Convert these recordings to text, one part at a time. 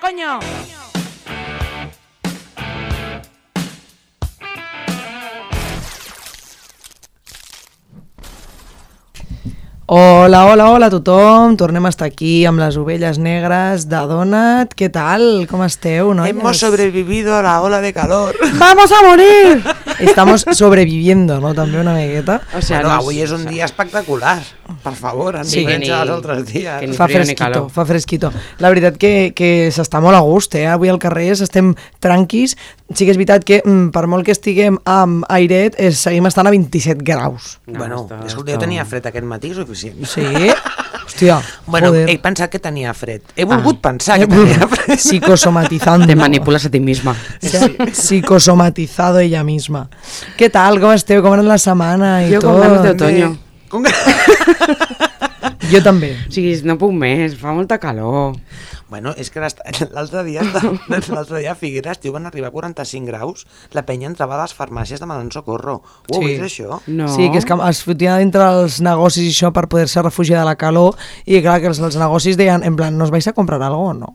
coño! Hola, hola, hola a tothom. Tornem a estar aquí amb les ovelles negres de Donat. Què tal? Com esteu, noies? Hemos sobrevivido a la ola de calor. ¡Vamos a morir! Estamos sobreviviendo, no? També una miqueta. O sea, bueno, no avui és un dia espectacular, per favor, en Sí, diferència que dels ni- altres dies. que Fa fresquito, fa fresquito. La veritat que, que s'està molt a gust, eh? Avui al carrer estem tranquis. Sí que és veritat que mm, per molt que estiguem amb airet, eh, seguim estant a 27 graus. No, bueno, està- escolta, està- jo tenia fred aquest matí, suficient. Sí? Hòstia, Bueno, joder. he pensat que tenia fred. He volgut Ah. pensar que tenia fred. Psicosomatizando. Te manipulas a ti misma. Ha psicosomatizado ella misma. ¿Qué tal? ¿Cómo esteu? ¿Cómo era la semana? Y Yo con todo? ganas de otoño. Com... Jo també. O sigui, no puc més, fa molta calor. Bueno, és que l'altre dia, l'altre dia a Figueres, tio, van arribar a 45 graus, la penya entrava a les farmàcies demanant socorro. Ho heu Sí. vist, això? No. Sí, que és que es fotia dintre els negocis i això per poder-se refugiar de la calor i clar, que els, els negocis deien, en plan, ¿nos vais a comprar algo o no?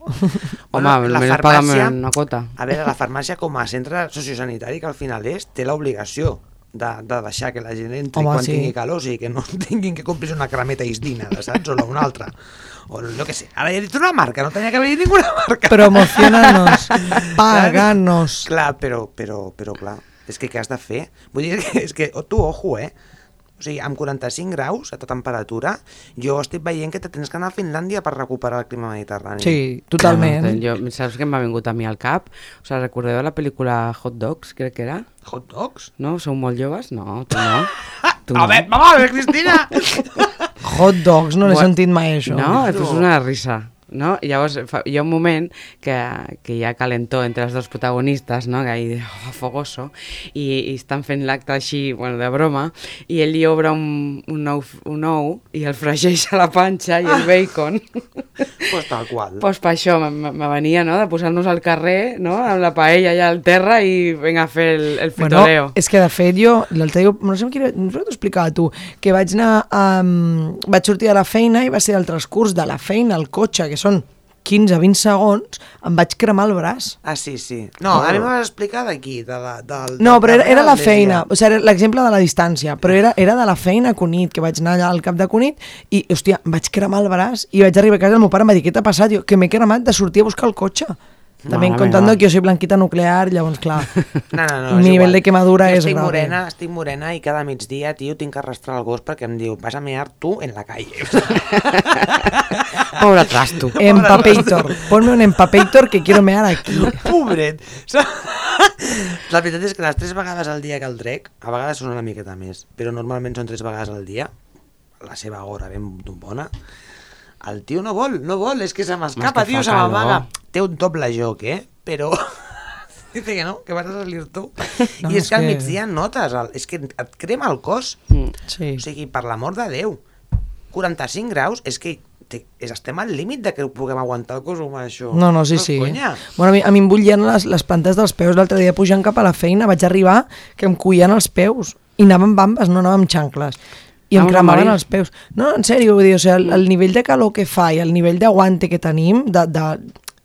Home, la almenys farmàcia- paga'm una quota. A veure, la farmàcia com a centre sociosanitari que al final és, té l'obligació de, de deixar que la gent entri Home, quan sí. tingui calor, sigui, que no tinguin que complir una cremeta isdina, saps? O una altra. O jo què sé. Ara he dit una marca, no tenia que haver dit ninguna marca. Promocionanos, paganos. Clar, però, però, però clar, és que què has de fer? Vull dir que és que tu, ojo, eh? O sigui, amb 45 graus a tota temperatura, jo estic veient que te tens que anar a Finlàndia per recuperar el clima mediterrani. Sí, totalment. Jo, saps què m'ha vingut a mi al cap? O sigui, recordeu la pel·lícula Hot Dogs, crec que era? Hot dogs? No? Sou molt joves? No, tu no. Tu A veure, vamos a ver, Cristina! Hot dogs, no l'he sentit mai això. No, és una risa. No? I llavors fa, hi ha un moment que, que hi ha calentó entre els dos protagonistes, no? que hi oh, fogoso, i, i estan fent l'acte així, bueno, de broma, i ell li obre un, un, ou, un ou i el fregeix a la panxa i el bacon. pues tal qual. pues per això me, venia, no?, de posar-nos al carrer, no?, amb la paella allà al terra i vinga a fer el, el Bueno, fritoleo. és que de fet jo, l'altre dia, no sé qui, no sé t'ho explicava tu, que vaig anar, um, vaig sortir de la feina i va ser el transcurs de la feina al cotxe, que són 15-20 segons, em vaig cremar el braç. Ah, sí, sí. No, a mi m'ho vas explicar d'aquí, de la, del... No, del però era, era la feina, o sigui, l'exemple de la distància, però era, era de la feina a Cunit, que vaig anar allà al cap de Cunit i, hòstia, em vaig cremar el braç i vaig arribar a casa el meu pare em va dir, què t'ha passat? Jo, que m'he cremat de sortir a buscar el cotxe. També contando meva. que jo soy blanquita nuclear, llavors, clar, No, no, no, mi és nivell igual. de quemadura Jo és estic grave. morena, estic morena i cada migdia, tio, tinc que arrastrar el gos perquè em diu, vas a mear tu en la calle. Pobre trasto. Empapator. Ponme un empapator que quiero mear aquí. Pobret. La veritat és que les tres vegades al dia que el trec, a vegades són una miqueta més, però normalment són tres vegades al dia, la seva hora ben bona, el tio no vol, no vol, és que se m'escapa, tio, se m'amaga. Té un doble joc, eh? Però... Dice que no, que vas a salir tu. No, I és és que al migdia notes, el, és que et crema el cos. Mm. Sí. O sigui, per l'amor de Déu, 45 graus, és que és, estem al límit de que puguem aguantar el cos humà, això. No, no, sí, és sí. Conya. Bueno, a mi, a mi em bullien les, les plantes dels peus l'altre dia pujant cap a la feina. Vaig arribar que em cuien els peus. I anava amb bambes, no anava amb xancles. I em cremaven els peus. No, en sèrio, vull dir, o sigui, el, el nivell de calor que fa i el nivell d'aguante que tenim, de, de,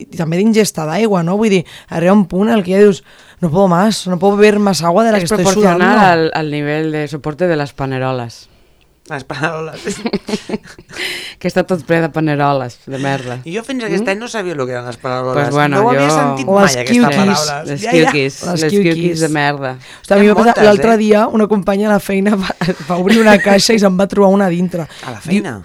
i també d'ingesta d'aigua, no? Vull dir, arriba un punt en el que ja dius, no puedo más, no puedo beber más agua de la Es que estoy proporcional sudando. al, al nivel de soporte de las panerolas. Les paraules. Que està tot ple de paneroles, de merda. I jo fins aquest any no sabia el que eren les paraules. Pues bueno, no ho havia jo- sentit O mai, aquesta paraula. Les Ja, ja. quiuquis, Les les quiuquis. de merda. Hosti, a mi va passar- l'altre eh? dia una companya a la feina va, va obrir una caixa i se'n va trobar una a dintre. A la feina.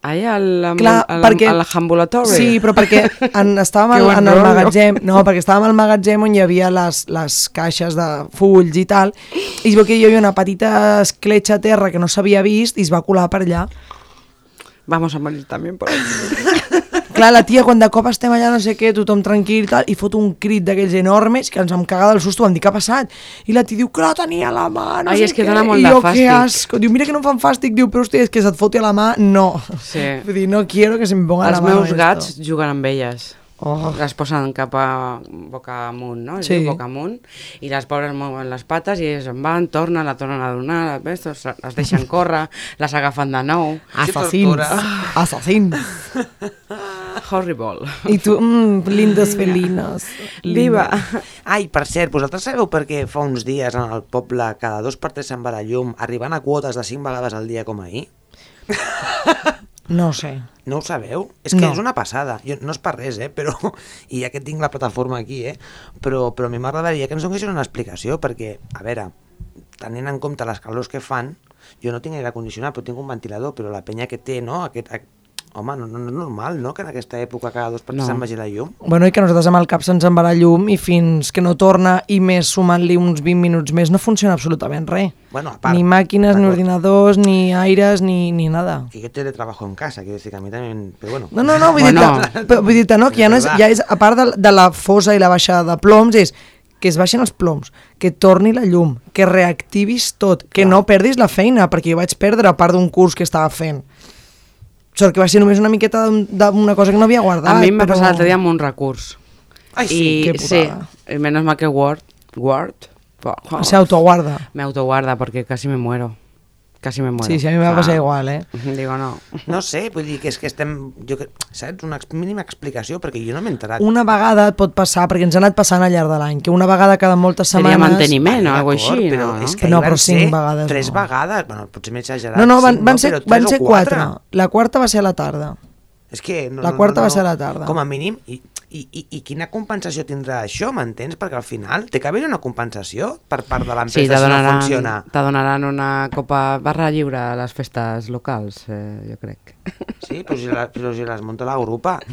Allà al, Clar, al, perquè... al ambulatori. Sí, però perquè en, estàvem al, en el magatzem, no, perquè estàvem al magatzem on hi havia les, les caixes de fulls i tal, i es veu que hi havia una petita escletxa a terra que no s'havia vist i es va colar per allà. Vamos a morir también por ahí. Clar, la tia, quan de cop estem allà, no sé què, tothom tranquil i tal, i fot un crit d'aquells enormes que ens vam cagar del susto, vam dir, què ha passat? I la tia diu, que la tenia a la mà, no Ai, sé és que què. dona molt I de jo, fàstic. que asco. Diu, mira que no em fan fàstic, diu, però hòstia, és que se't foti a la mà, no. Sí. Vull dir, no quiero que se me ponga Els la mano meus esto. gats juguen amb elles. Oh. Les posen cap a boca amunt, no? Es Sí. boca amunt. I les pobres mouen les pates i en van, tornen, la tornen a donar, les, les, deixen córrer, les agafen de nou. Assassins. tortura. Assassins. Horrible. I tu, mm, lindos felinos. Viva. Ai, per cert, vosaltres sabeu per què fa uns dies en el poble cada dos per tres se'n va la llum, arribant a quotes de cinc vegades al dia com ahir? No ho sé. No ho sabeu? És que No. és una passada. Jo, no és per res, eh? Però, I ja que tinc la plataforma aquí, eh? Però, però a mi m'agradaria que ens donessin una explicació, perquè, a veure, tenint en compte les calors que fan, jo no tinc aire condicionat, però tinc un ventilador, però la penya que té, no? Aquest. Home, no, no, no és normal, no?, que en aquesta època cada dos per tres No. se'n vagi la llum. Bueno, i que nosaltres amb el cap se'ns en va la llum i fins que no torna i més sumant-li uns 20 minuts més no funciona absolutament res. Bueno, a part, Ni màquines, ni ordinadors, ni aires, ni, ni nada. Que yo teletrabajo en casa, decir que a mí también, pero bueno. No, no, no, vull Bueno. dir-te però vull dir no, que ja, no és, ja és, a part de, de la fosa i la baixada de ploms, és que es baixin els ploms, que torni la llum, que reactivis tot, que no perdis la feina, perquè jo vaig perdre a part d'un curs que estava fent. Sort que va ser només una miqueta d'un- d'una cosa que no havia guardat. A mi em va però- passar l'altre dia amb un recurs. Ai, sí, I, que sí, putada. y menos mal que Word, Word, O sea, autoguarda. me autoguarda porque casi me muero. Casi me muero. Sí, sí, a mi me va passar igual, eh? Digo, no. No sé, vull dir que és que estem... Jo, saps? Una mínima explicació, perquè jo no m'he enterat. Una vegada et pot passar, perquè ens ha anat passant al llarg de l'any, que una vegada cada moltes Seria setmanes... manteniment o alguna així, però no? és que No, però van cinc ser vegades Tres no. vegades, bueno, potser m'he exagerat. No, no, van, cinc, van, ser, però van ser o quatre. La quarta va ser a la tarda. És que... No, La no, quarta no, va no. ser a la tarda. Com a mínim, i, i, i, i quina compensació tindrà això, m'entens? Perquè al final té que haver una compensació per part de Sí, l'empresa te si no funciona. te donaran una copa barra lliure a les festes locals, eh, jo crec. Sí, però si, la, però si les munta la grupa.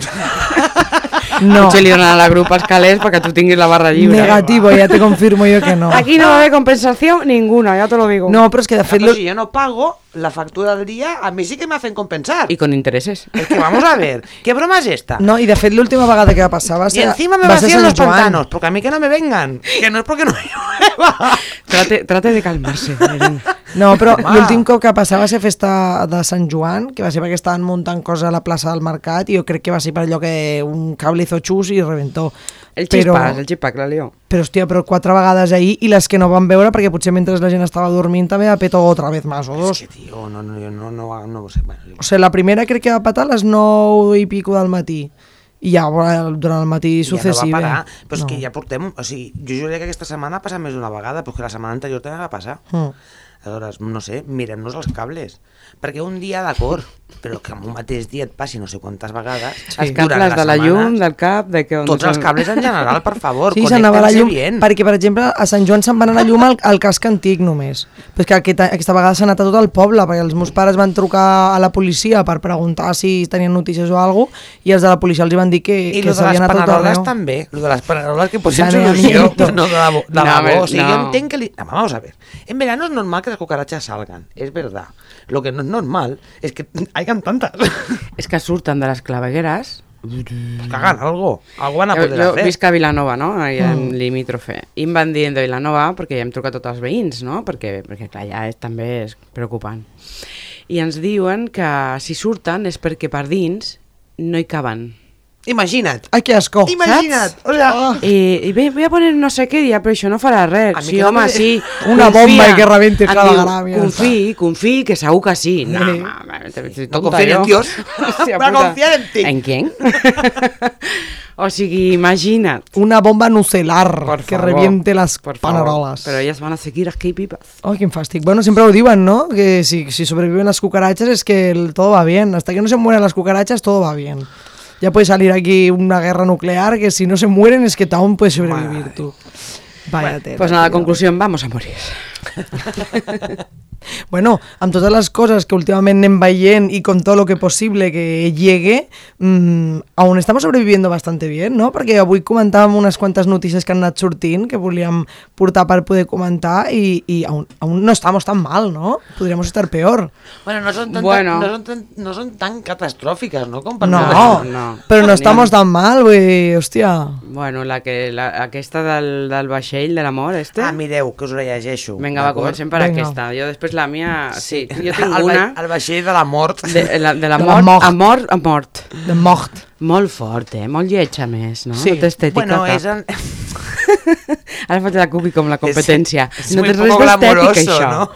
No, Potser li donaran a la grup els calés perquè tu tinguis la barra lliure. negativo, ja te confirmo jo que no. Aquí no va a haber compensación ninguna, ya te lo digo. No, però és que de fet... Però Lo... si yo no pago la factura del día, a mí sí que me hacen compensar. Y con intereses. Es que vamos a ver, ¿qué broma es esta? No, i de fet l'última vegada que y encima me vacían los Joan. pantanos, porque a mí que no me vengan, que no es porque no llueva. Trate, trate de calmarse. No, però l'últim cop que va passar va ser festa de Sant Joan, que va ser perquè estaven muntant coses a la plaça del Mercat i jo crec que va ser per allò que un cable hizo xus i reventó. El Però- chispas, el que la lió. Però, hòstia, però quatre vegades ahir i les que no van veure perquè potser mentre la gent estava dormint també va petar otra vez más o Es dos. que, tío, no, no, no, no, no, sé. Bueno, O sigui, la primera crec que va petar a les 9 i pico del matí. I ja durant el matí ja no successiu. va parar, però és no. que ja portem... O sigui, jo juraria que aquesta setmana ha passat més d'una vegada, però que la setmana anterior també va passar. Mm. Aleshores, no sé, mirem-nos els cables. Perquè un dia, d'acord, però que en un mateix dia et passi no sé quantes vegades... Sí. Els cables de la setmana, llum, del cap, de que... on Tots els cables en general, per favor, Sí, s'anava la connecten-se llum, bien. perquè per exemple a Sant Joan se'n va anar la llum al, al casc antic només. Però és que aquesta, aquesta vegada s'ha anat a tot el poble, perquè els meus pares van trucar a la policia per preguntar si tenien notícies o alguna cosa, i els de la policia els hi van dir que, I que s'havia anat a tot arreu. també, lo de les paneroles que posem Saneamiento. solució, no de la, de No, la ver, bo. O sigui, jo no. entenc que... Li... No, vamos a ver. En verano es normal que las cucarachas salgan, es verdad. Lo que no es normal es que hayan tantas. És que surten de les clavegueres Pues que hagan algo. Algo van a Jo, poder jo hacer. visc a Vilanova, no? Allà en limítrofe. I em van dient de Vilanova, perquè ja hem trucat tots els veïns, no? Perquè, perquè clar, ja és, també és preocupant. I ens diuen que si surten és perquè per dins no hi caben. Imagina't. Ai, que asco. Imagina't. O sea, Oh. I, i bé, voy a poner no sé què, ja, però això no farà res. A Sí, no home, me- sí. Una confia. bomba i que rebenti cada diu, gram i ja Confiï, confiï, que segur que sí. No, Sí. No tonta confíen en. Dios. A puta. confiar en ti. ¿En quién? o sigui, imagina't. Una bomba nucelar Por que favor, reviente las por favor. panerolas. Pero ellas van a seguir aquí vivas. Ay, qué fàstic. Bueno, siempre lo diuen, ¿no? Que si, si sobreviven las cucarachas es que el- todo va bien. Hasta que no se mueran las cucarachas, todo va bien. Ya puede salir aquí una guerra nuclear que si no se mueren es que aún puedes sobrevivir Madre. tú. Vaya tela, Pues nada, conclusión, vamos a morir. Bueno, amb totes les coses que últimament anem veient y con todo lo que posible que llegue, mmm, aún estamos sobreviviendo bastante bien, no? Perquè avui comentàvem unes quantes notícies que han anat sortint que volíem portar per poder comentar i, i aún, aún no estamos tan mal, no? Podríamos estar peor. Bueno, no son, tan, Bueno. no, son tan, no son tan catastróficas, ¿no? Com per No, no. però no estamos tan mal, güey, hòstia. Bueno, la que, la, aquesta del, del vaixell de l'amor, este... Ah, mireu, que us ho llegeixo. Vinga, va, d'acord? comencem per Vinga. aquesta. Jo després la mia... Sí, jo tinc el, una... va- el vaixell de la mort. De, la, de la De la mort, mort. a mort, a mort. De mort. Molt fort, eh? Molt lletja més, no? Sí. No té estètica Bueno, cap. és en... Ara faig la cubi com la competència. És, és no té res poco d'estètic, glamoroso, això. no?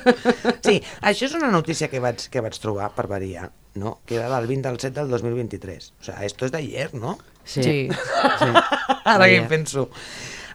sí, això és una notícia que vaig, que vaig trobar per variar, no? Que era del 20 del 7 del 2023. O sea, esto es de ayer, ¿no? Sí. Sí. sí. Ara que hi penso.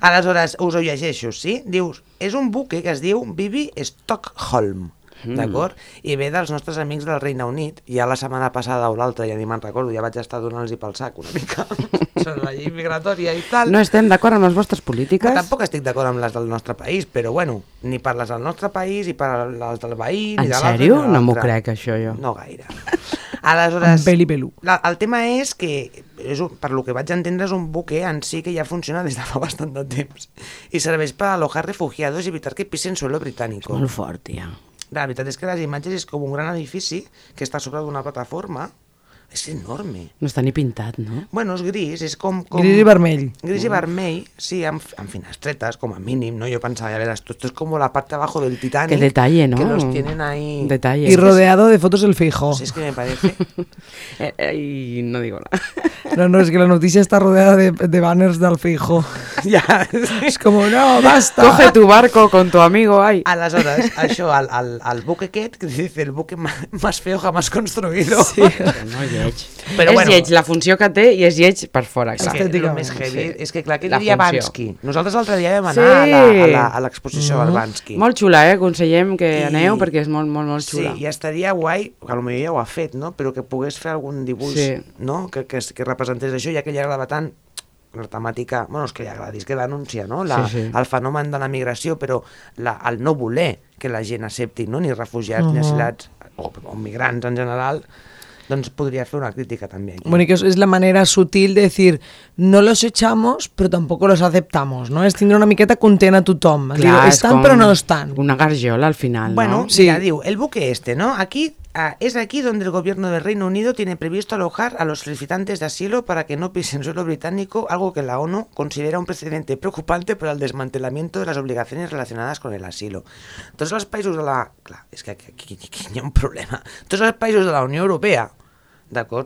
Aleshores, us ho llegeixo, sí? Dius, és un buque que es diu Bibi Stockholm, Mm. d'acord? I ve dels nostres amics del Regne Unit. Ja la setmana passada o l'altra, ja ni me'n recordo, ja vaig estar donant-los pel sac una mica sobre la llei migratòria i tal. No estem d'acord amb les vostres Que polítiques? tampoc estic d'acord amb les del nostre país, però bueno, ni per les del nostre país, ni per les del veí, ni En de l'altre, sèrio? ni de No m'ho crec, això, jo. No gaire. Aleshores, Amb pèl i pelú. la, el tema és que, és un, per lo que vaig entendre, és un buque en si que ja funciona des de fa bastant de temps i serveix per alojar refugiados i evitar que pisen suelo británico. Molt fort, tia. La veritat és que les imatges és com un gran edifici que està sobre d'una plataforma. És enorme. No està ni pintat, no? Bueno, és gris, és com... com... Gris i vermell. Gris i vermell, sí, amb, amb finestretes, com a mínim, ¿no? Yo pensaba, ya verás, esto, esto es como la parte de abajo del Titanic. Qué detalle, ¿no? Que los tienen ahí... Detalle. Y rodeado de fotos del fijo. Pues es que me parece... Eh, eh, y no digo nada. No, no, es que la noticia está rodeada de, de banners del fijo. ja, Es como, no, basta. Coge tu barco con tu amigo, ay. Aleshores, això, el, el, el buque aquest, que dice el buque ma- más feo jamás construido. Sí. No lleig. Però és bueno. lleig la funció que té i és lleig per fora, És clar. que el més heavy sí. és que, clar, què La diria funció. Bansky? Nosaltres l'altre dia vam Sí. anar a la- a l'exposició Mm-hmm. del Bansky. Molt xula, eh? Aconsellem que I- aneu perquè és molt, molt, molt Sí, xula. i estaria guai, que potser ja ho ha fet, no? però que pogués fer algun dibuix Sí. no? que, que, que representés això, ja que li agrada tant la temàtica, bueno, és que li agradi, és que denuncia no? la, Sí, sí. el fenomen de la migració, però la, el no voler que la gent accepti no? ni refugiats, ni Mhm. asilats, o, o migrants en general, doncs podria fer una crítica també. Aquí. Bueno, y que es- es la manera sutil de decir, no los echamos, pero tampoco los aceptamos, ¿no? Es tindre una miqueta content a tothom. Dir, és estan com però no estan. Una garjola al final, Bueno, no? Sí. mira, diu, el buque este, ¿no? Aquí ah, es aquí donde el gobierno del Reino Unido tiene previsto alojar a los solicitantes de asilo para que no pisen suelo británico, algo que la ONU considera un precedente preocupante para el desmantelamiento de las obligaciones relacionadas con el asilo. Tots els països de la... Clar, és que aquí, aquí, aquí hi ha un problema. Tots els països de la Unió Europea,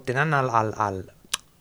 tenen el, el, el,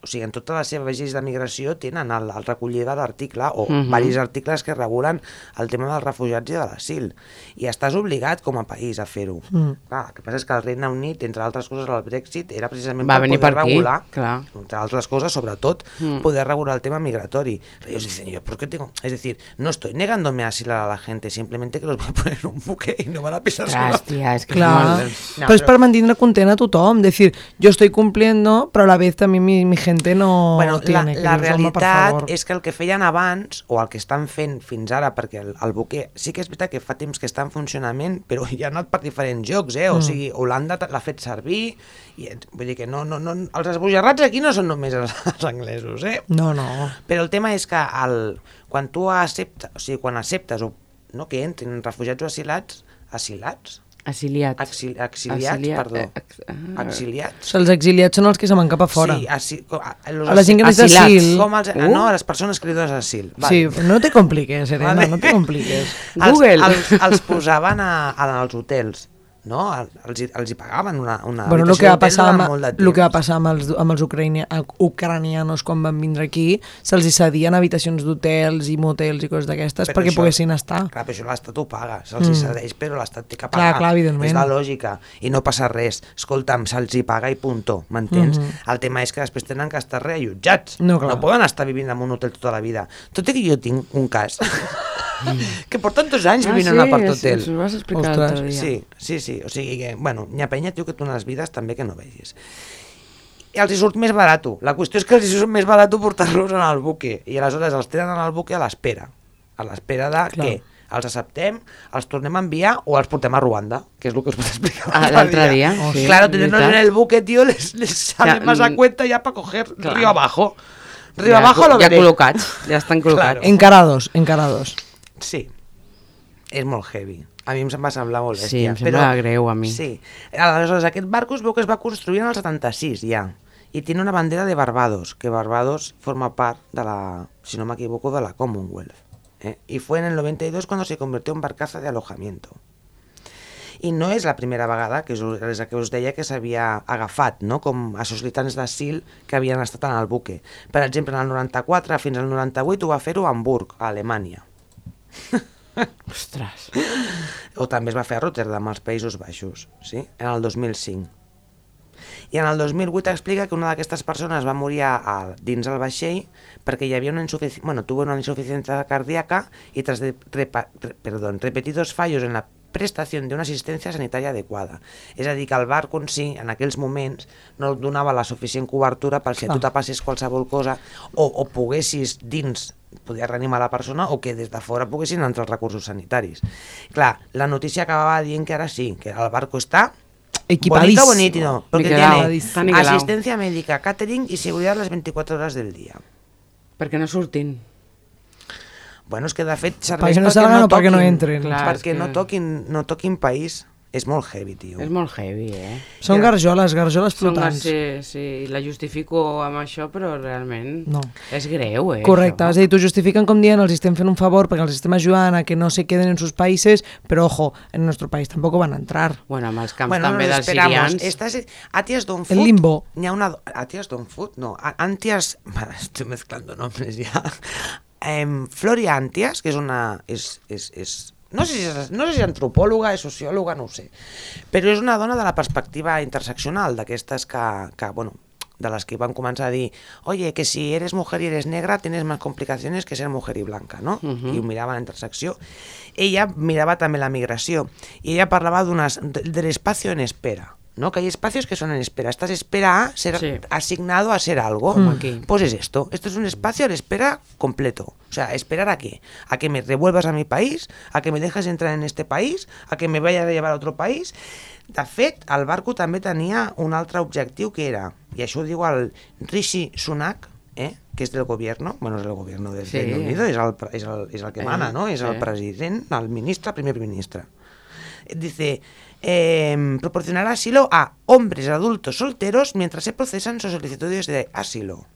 o sigui, en totes les seves lleis de migració tenen el, el recollida d'article o uh. -huh. diversos articles que regulen el tema dels refugiats i de l'asil. I estàs obligat com a país a fer-ho. Mm. Clar, el que passa és que el Regne Unit, entre altres coses, el Brexit era precisament Va per venir poder per aquí, regular, clar. entre altres cosas, sobretot, Mm. poder regular el tema migratorio. Pero ellos dicen, yo, ¿por qué tengo...? Es decir, no estoy negándome asilo a la gente, simplemente que los voy a poner un buque y no van a pisar Ostres, suelo. tia, és que Clar, és. No, però és però- per mantenir content a tothom. Decir, yo estoy cumpliendo, però a la vez también mi, mi gente no bueno, la, tiene. la per realitat és que el que feien abans, o el que estan fent fins ara, perquè el, el buque sí que és veritat que fa temps que està en funcionament, però ja ha anat per diferents jocs, eh? O Mm. sigui, Holanda l'ha fet servir, i vull dir que no, no, no, els esbojarrats aquí no són només els, els anglesos, eh? No, no. Però el tema és que el, quan tu acceptes, o sigui, quan acceptes o, no, que entrin refugiats o asilats, asilats? Exiliats. Exil, exiliats, Exilia- perdó. eh, ex- ah. Exiliats? Els exiliats són els que se van cap a fora. Sí, asi, com, a, los A la gent que necessita asil. Com els, Uh. No, a les persones que li dones asil. Sí, no te compliques, Serena, Vale. no te compliques. Google. Els, els, els posaven a, a, als hotels, no? El- Els, els hi pagaven una, una Bueno, el habitació que, va passar amb, molt de el que va temps. passar amb els, amb els ucraïnia, ucranianos quan van vindre aquí, se'ls hi cedien habitacions d'hotels i motels i coses d'aquestes perquè això- poguessin estar. Clar, però això l'Estat ho paga, se'ls Mm. hi cedeix, però l'Estat té que Clar, pagar. clar, evidentment. És la lògica, i no passa res. Escolta'm, se'ls hi paga i puntó, m'entens? Mhm. El tema és que després tenen que estar reallotjats. No, clar. no poden estar vivint en un hotel tota la vida. Tot i que jo tinc un cas que porten dos anys Ah, vivint sí, en un apart es- hotel. es ho vas explicar l'altre dia. Sí, sí, sí. O sigui que, bueno, n'hi ha penya, tio, que té unes vides també que no vegis. I els hi surt més barat. La qüestió és que els hi surt més barat portar-los en el buque. I aleshores els tenen en el buque a l'espera. A l'espera de Clar. què? Els acceptem, els tornem a enviar o els portem a Ruanda, que és el que us vaig explicar Ah, l'altre dia, Oh, sí, claro, tenerlos en el buque, tío, les, les sale Ja, más a cuenta ya para coger clar. río abajo. Río Ja- abajo lo Ja veré. col·locats, ja estan col·locats. Claro. Encarados, encarados. Sí, és molt heavy. A mi em va semblar molt Sí, bèstia. em sembla greu a mi. Sí. Aleshores, aquest barco es veu que es va construir en el 76 ja, i tiene una bandera de Barbados, que Barbados forma part de la, si no me equivoco, de la Commonwealth. ¿eh? Y fue en el 92 cuando se convirtió en barcaza de alojamiento. I no és la primera vegada que és la que us deia que s'havia agafat, no? com a solicitants d'asil que havien estat en el buque. Per exemple, en el 94 fins al 98 ho va fer-ho a Hamburg, a Alemanya. Ostres. O també es va fer a Rotterdam, als Països Baixos, sí? en el 2005. I en el 2008 explica que una d'aquestes persones va morir a, a, dins el vaixell perquè hi havia una insuficiència, bueno, tuvo una insuficiencia cardíaca y tras de repa, re, perdón, repetidos fallos en la prestació d'una assistència sanitària adequada. És a dir, que el barco en si, en aquells moments, no et donava la suficient cobertura per si a tu te passés qualsevol cosa o, o poguessis dins podia reanimar la persona o que des de fora poguessin entrar els recursos sanitaris. Clar, la notícia acabava dient que ara sí, que el barco està Equipadísimo. bonito, bonito, porque tiene asistencia médica, catering y seguridad las 24 horas del día. Perquè no surtin. Bueno, és que de fet serveix Perquè no salgan o perquè no entren. Clar, perquè és no que- toquin, no toquin país. És molt heavy, tio. És molt heavy, eh? Són Ja. garjoles, garjoles Són flotants. sí, sí, la justifico amb això, però realment No. és greu, eh? Correcte, això. és a dir, t'ho justifiquen com dient els estem fent un favor perquè els estem ajudant a que no se queden en sus países, però ojo, en nuestro país tampoco van a entrar. Bueno, amb els camps Bueno, també nos dels sirians. Estás a Tias Don El Food. limbo. N'hi ha una... A Tias Don Food, no. A- Antias... Estoy mezclando nombres ya. Em, Floria Antias, que és una... És, és, és, no sé, si és, no sé si és antropòloga, és sociòloga, no ho sé. Però és una dona de la perspectiva interseccional, d'aquestes que, que, bueno, de les que van començar a dir oye, que si eres mujer y eres negra tienes más complicaciones que ser mujer y blanca, no? Mhm. I ho mirava la intersecció. Ella mirava també la migració i ella parlava de, de l'espacio en espera, ¿no? Que hay espacios que son en espera. Estás espera a ser Sí. asignado a ser algo. Como aquí. Pues es esto. Esto es un espacio a la espera completo. O sea, ¿esperar a qué? A que me revuelvas a mi país, a que me dejes entrar en este país, a que me vayas a llevar a otro país. De fet, el barco també tenia un altre objectiu que era, i això ho diu el Rishi Sunak, eh? que és del gobierno, bueno, és del gobierno del Sí. Reino Unido, és el, és el, és el que Eh, mana, no? És el president, el ministre, primer ministre. Dice, eh, proporcionar asilo a hombres adultos solteros mientras se procesan sus solicitudes de asilo.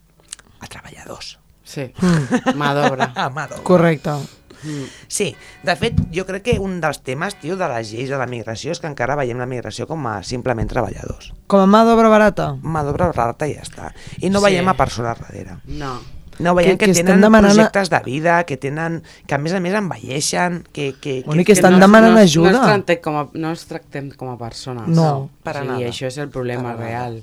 A treballadors. Sí, Mm. mà d'obra. Amado. Correcte. Sí, de fet, jo crec que un dels temes, tio, de les lleis de la migració és que encara veiem la migració com a simplement treballadors. Com a mà d'obra barata. Mà d'obra barata i ja està. I no Sí. veiem a persones darrere. No. No veiem Que- que, que tenen demanant projectes de vida, que tenen que a més a més envelleixen, que... que, Bueno, i que que estan no- demanant no, ajuda. No tractem com a, no els tractem com a persones. No. Per a sí, nada. això és el problema Per real.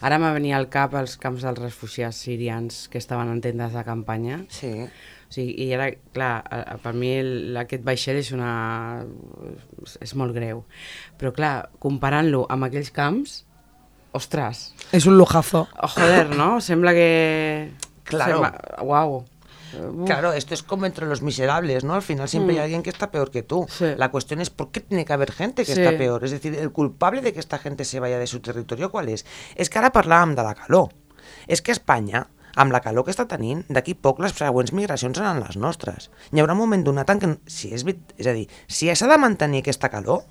Ara m'ha venit al cap els camps dels refugiats sirians que estaven en tendes de campanya. Sí. O sigui, I era, clar, per mi el, aquest vaixell és una... és molt greu. Però clar, comparant-lo amb aquells camps, ostres, És un lujazo. oh, joder, no? Sembla que... Claro. Sembla... Uau. Claro, esto es como entre los miserables, ¿no? Al final siempre hay alguien que está peor que tú. Mm. Sí. La cuestión es por qué tiene que haber gente que Sí. está peor. Es decir, el culpable de que esta gente se vaya de su territorio, ¿cuál és? És que ara parlàvem de la calor. És que Espanya, amb la calor que està tenint, d'aquí poc les següents migracions seran les nostres. Hi haurà un moment donat en què, si és, és a dir, si s'ha de mantenir aquesta calor,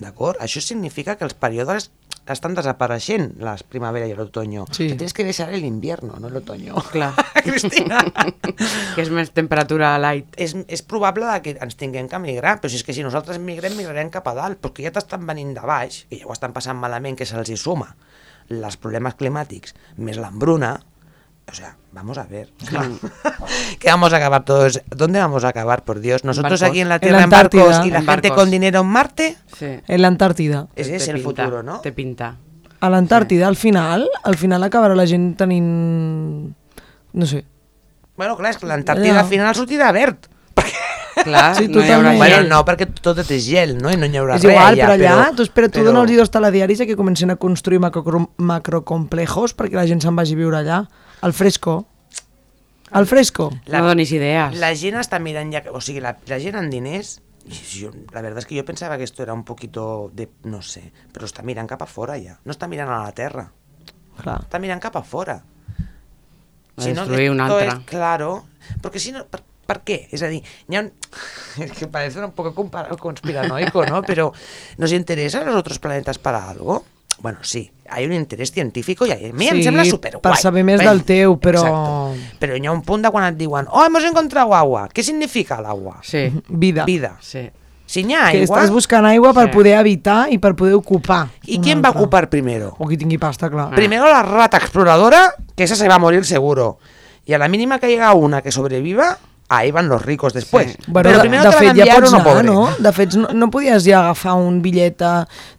d'acord? Això significa que els períodes estan desapareixent, les primavera i l'otoño. Sí. Te tienes que deixar el invierno, no el otoño. Clar. Cristina. que és més temperatura light. és, és probable que ens tinguem que migrar, però si és que si nosaltres migrem, migrarem cap a dalt, perquè ja t'estan venint de baix, que ja ho estan passant malament, que se'ls hi suma els problemes climàtics, més l'embruna, o sea, vamos a ver. que vamos a acabar todos. ¿Dónde vamos a acabar, por Dios? Nosotros barcos. aquí en la En Tierra la en, barcos Antártida. y la En gente barcos. con dinero en Marte. Sí. En l'Antàrtida. Ese Té es el pinta, futuro, ¿no? Té pinta. A l'Antàrtida, al final, al final acabarà la gent tenint... No sé. Bueno, clar, és que l'Antàrtida Ja. al final sortirà verd. Clar, Sí, no hi haurà totalment. Bueno, gel. no, perquè tot és gel, no? I no hi haurà és res igual, allà, però allà, tu espera, tu però- dona'ls dos telediaris a que comencen a construir macro, macrocomplejos perquè la gent se'n vagi a viure allà. Al fresco. Al fresco. No donis idees. La gent està mirant ja... O sigui, la, la gent amb diners... Jo, la verdad es que yo pensaba que esto era un poquito de... No sé, però està mirant cap a fora ja. No està mirant a la terra. Clar. Està mirant cap a fora. A destruir una esto altra. es- claro, porque si no... Per, per què? És a dir, hi ha un... Es que parece un poco conspiranoico, ¿no? Pero ¿nos interesan los otros planetas para algo? Bueno, sí, hay un interés científico i a mi em Sí, sembla superguai. per saber més del teu, però- Exacto. Però hi ha un punt de quan et diuen oh, hemos encontrado agua. ¿Qué significa el agua? Sí, Vida. Vida. sí. Si n'hi ha que aigua... estàs buscant aigua per Sí. poder evitar i per poder ocupar. ¿Y una quién va ocupar primero? O qui tingui pasta, clar. Primero la rata exploradora, que esa se va a morir seguro. Y a la mínima que llega una que sobreviva, ahí van los ricos después. Sí. Bueno, Pero de, primero de a fet, ja pots anar, pobre. no? De fet, no, no podies ja agafar un bitllet de,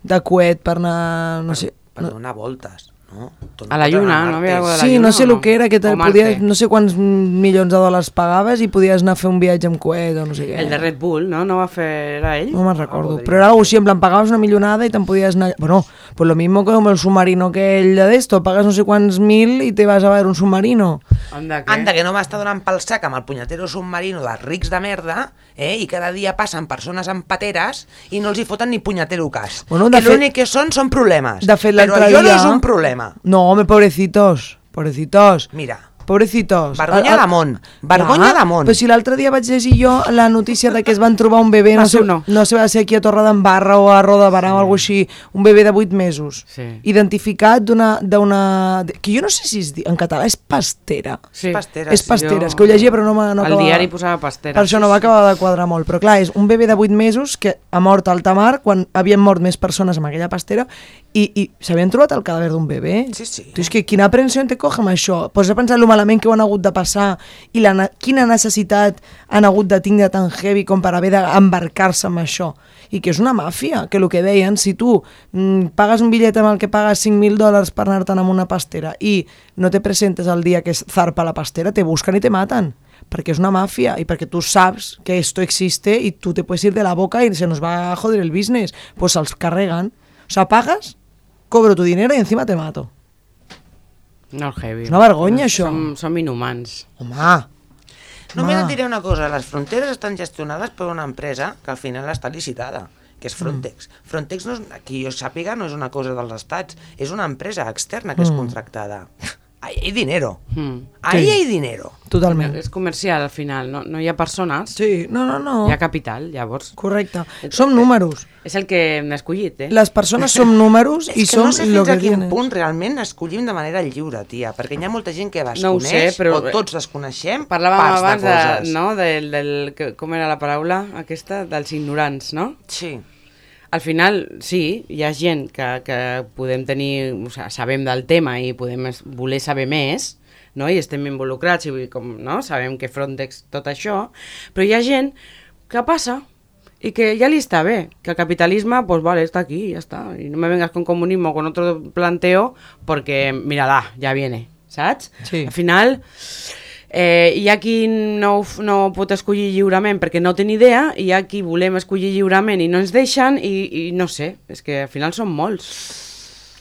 de coet per anar, no sé... Per donar voltes, no? A la lluna, no havia de la Sí, lluna, no sé el no? que era, que te podies, no sé quants milions de dòlars pagaves i podies anar a fer un viatge amb coet o no sé què. El de Red Bull, no? No va fer... Era ell? No me'n recordo, podria però era algo així, en plan, pagaves una millonada i te'n podies anar... Bueno, pues lo mismo que el submarino que el de esto, pagas no sé quants mil i te vas a ver un submarino. Anda, què? Anda, que no va estar donant pel sac amb el punyetero submarino dels rics de merda, eh? i cada dia passen persones amb pateres i no els hi foten ni punyetero cas. Bueno, que fet- l'únic que són són problemes. De fet, Però allò dia... no és un problema. No, home, pobrecitos, pobrecitos. Mira, Pobrecitos. Vergonya El- el- d'amont, vergonya d'amont. Però si l'altre dia vaig llegir jo la notícia de que es van trobar un bebè, no sé, uno. no sé va ser aquí a Torre d'Embarra o a Roda de Barà o alguna així, un bebè de 8 mesos, Sí. identificat d'una... d'una de- que jo no sé si es di, en català és pastera. Sí. Pastera, és sí, pastera, jo- és que ho llegia però no, m'ha- no Al acabava- diari posava pastera. Per això no va acabar de quadrar molt, però clar, és un bebè de 8 mesos que ha mort a alta mar quan havien mort més persones amb aquella pastera i, i s'havien trobat el cadàver d'un bebè. Sí, sí. Tu, és que quina aprensió te coge amb això? Pots a pensar lo malament que ho han hagut de passar i la, quina necessitat han hagut de tindre tan heavy com per haver d'embarcar-se amb això. I que és una màfia, que el que deien, si tu mm, pagues un bitllet amb el que pagues 5.000 dòlars per anar-te'n amb una pastera i no te presentes el dia que es zarpa la pastera, te buscan i te matan perquè és una màfia i perquè tu saps que esto existe y tú te puedes ir de la boca y se nos va a joder el business. Pues se'ls carreguen. O sea, pagas, cobro tu dinero y encima te mato. No, heavy. És una vergonya, això. Som, som inhumans. Home, Només et diré una cosa, les fronteres estan gestionades per una empresa que al final està licitada, que és Frontex. Mm. Frontex, no és, que jo sàpiga, no és una cosa dels estats, és una empresa externa que és Mm. contractada. Ahí hay dinero. Mm. Ahí Sí. hay dinero. totalment. És comercial, al final. No, no hi ha persones, Sí, no, no, no. hi ha capital, llavors. Correcte. Som números. És el que hem escollit, eh? Les persones som números i és que som no sé fins a que quin tienes. punt realment escollim de manera lliure, tia, perquè hi ha molta gent que No desconeix, sé, però- o tots desconeixem Parlàvem parts abans de de, coses. no, del, del, com era la paraula aquesta? Dels ignorants, no? Sí. Al final, sí, hi ha gent que, que podem tenir, o sigui, sabem del tema i podem voler saber més, no? i estem involucrats i com, no? sabem que Frontex, tot això, però hi ha gent que passa y que ya li està bé, que el capitalisme, pues vale, está aquí, ya está, y no me vengas con comunismo o con otro planteo, porque mírala, ya viene, ¿saps? Sí. Al final, eh, hi ha qui no, no pot escollir lliurement perquè no té ni idea, hi ha qui volem escollir lliurement i no ens deixen, i, i no sé, és que al final són molts.